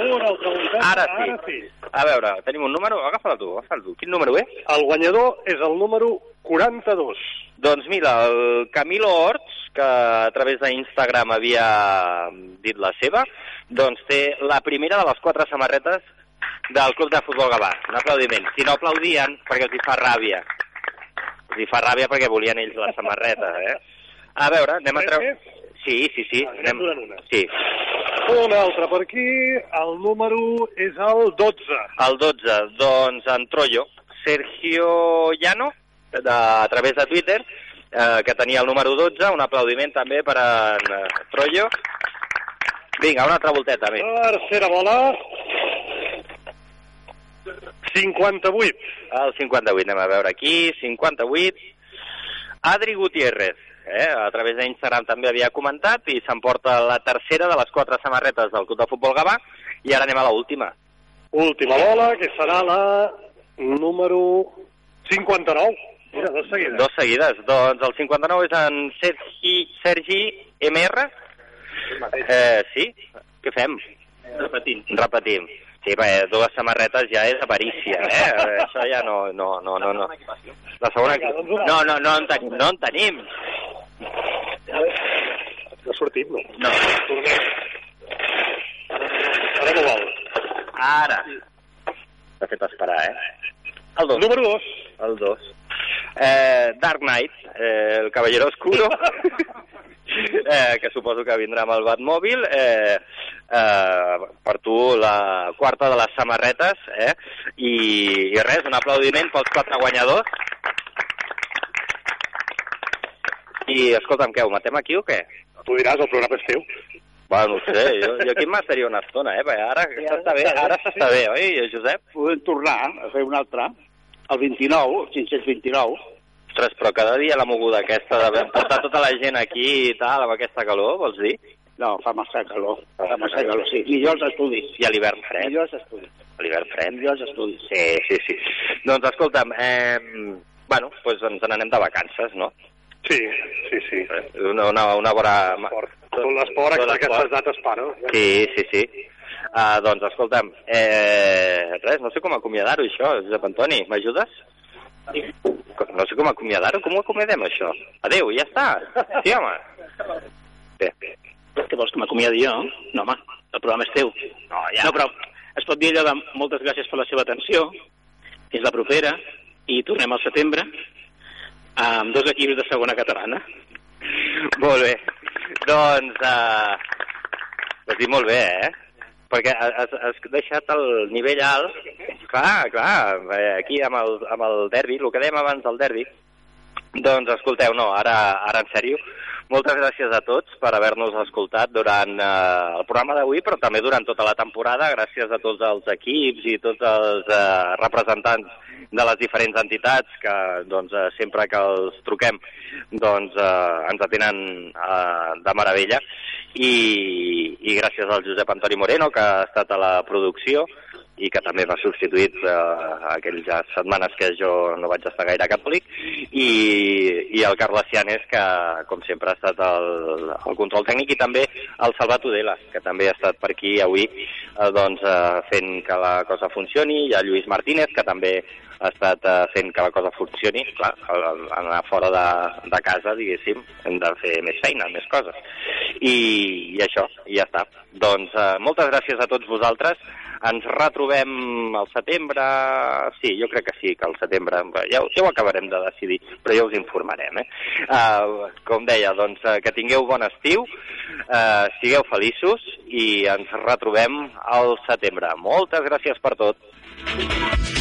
Volteta. Ara sí. Ara sí. A veure, tenim un número? Agafa'l tu, agafa'l tu. Quin número és? El guanyador és el número 42. Doncs mira, el Camilo Horts, que a través d'Instagram havia dit la seva, doncs té la primera de les quatre samarretes del Club de Futbol Gavà. Un aplaudiment. Si no aplaudien, perquè els hi fa ràbia. Els hi fa ràbia perquè volien ells la samarreta, eh? A veure, anem a treure... Sí, sí, sí. Ah, anem donant una. Sí. Una altra per aquí. El número és el 12. El 12, doncs en Troyo. Sergio Llano, de, a través de Twitter, eh, que tenia el número 12. Un aplaudiment també per en eh, Troyo. Vinga, una altra volteta més. Tercera bola. 58. El 58, anem a veure aquí. 58. Adri Gutiérrez, eh, a través d'Instagram també havia comentat i s'emporta la tercera de les quatre samarretes del Club de Futbol Gavà i ara anem a l'última. Última bola, que serà la número 59. Mira, dos seguides. Dos seguides. Doncs el 59 és en Sergi, Sergi MR. Eh, sí? Què fem? Repetint. Repetim. Sí, perquè dues samarretes ja és avarícia, eh? Eh, Això ja no... no, no, no, no. La segona... No, no, no en tenim. No en tenim. No ha sortit, no? No. Ara no vol. Ara. T'ha fet esperar, eh? El 2. Número 2. El 2. Eh, Dark Knight, eh, el Caballero Oscuro, eh, que suposo que vindrà amb el Batmòbil. Eh, eh, per tu la quarta de les samarretes, eh? I, i res, un aplaudiment pels quatre guanyadors. I, escolta'm, què, ho matem aquí o què? Tu diràs, el programa és teu. Bueno, no sé, jo, jo aquí m'estaria una estona, eh? Perquè ara s'està bé, ara s'està bé, oi, Josep? Podem tornar a fer un altre, el 29, el 529. Ostres, però cada dia la moguda aquesta de portar tota la gent aquí i tal, amb aquesta calor, vols dir? No, fa massa calor, fa massa calor, sí. Millor els estudis. I a l'hivern fred. Millor els estudis. A l'hivern fred. Millor els estudis. Sí, sí, sí. Doncs escolta'm, eh, bueno, pues ens n'anem de vacances, no? Sí, sí, sí. Una, una, una bona... L'esport, Tot aquestes dates pa, no? Sí, sí, sí. Uh, doncs escolta'm, eh, res, no sé com acomiadar-ho això, Josep Antoni, m'ajudes? No sé com acomiadar-ho, com ho acomiadem això? Adéu, ja està. Sí, home. Bé. Què vols que m'acomiadi jo? No, home, el programa és teu. No, ja. No, però es pot dir allò de moltes gràcies per la seva atenció, fins la propera, i tornem al setembre amb dos equips de segona catalana. Molt bé. Doncs, uh, has dit molt bé, eh? Perquè has, has deixat el nivell alt. Clar, clar, eh, aquí amb el, amb el derbi, el que dèiem abans del derbi, Doncs escolteu, no, ara, ara en sèrio, moltes gràcies a tots per haver-nos escoltat durant eh, el programa d'avui, però també durant tota la temporada. Gràcies a tots els equips i tots els eh, representants de les diferents entitats que doncs, eh, sempre que els truquem doncs, eh, ens atenen eh, de meravella. I, I gràcies al Josep Antoni Moreno, que ha estat a la producció, i que també m'ha substituït eh, aquelles setmanes que jo no vaig estar gaire catòlic, i, i el Carles Cianes, que com sempre ha estat el, el control tècnic, i també el Salvat Udela, que també ha estat per aquí avui eh, doncs, eh, fent que la cosa funcioni, i el Lluís Martínez, que també ha estat eh, fent que la cosa funcioni. Clar, anar fora de, de casa, diguéssim, hem de fer més feina, més coses. I, i això, i ja està. Doncs eh, moltes gràcies a tots vosaltres. Ens retrobem al setembre... Sí, jo crec que sí, que al setembre... Ja, ja ho acabarem de decidir, però ja us informarem, eh? Uh, com deia, doncs, uh, que tingueu bon estiu, uh, sigueu feliços i ens retrobem al setembre. Moltes gràcies per tot.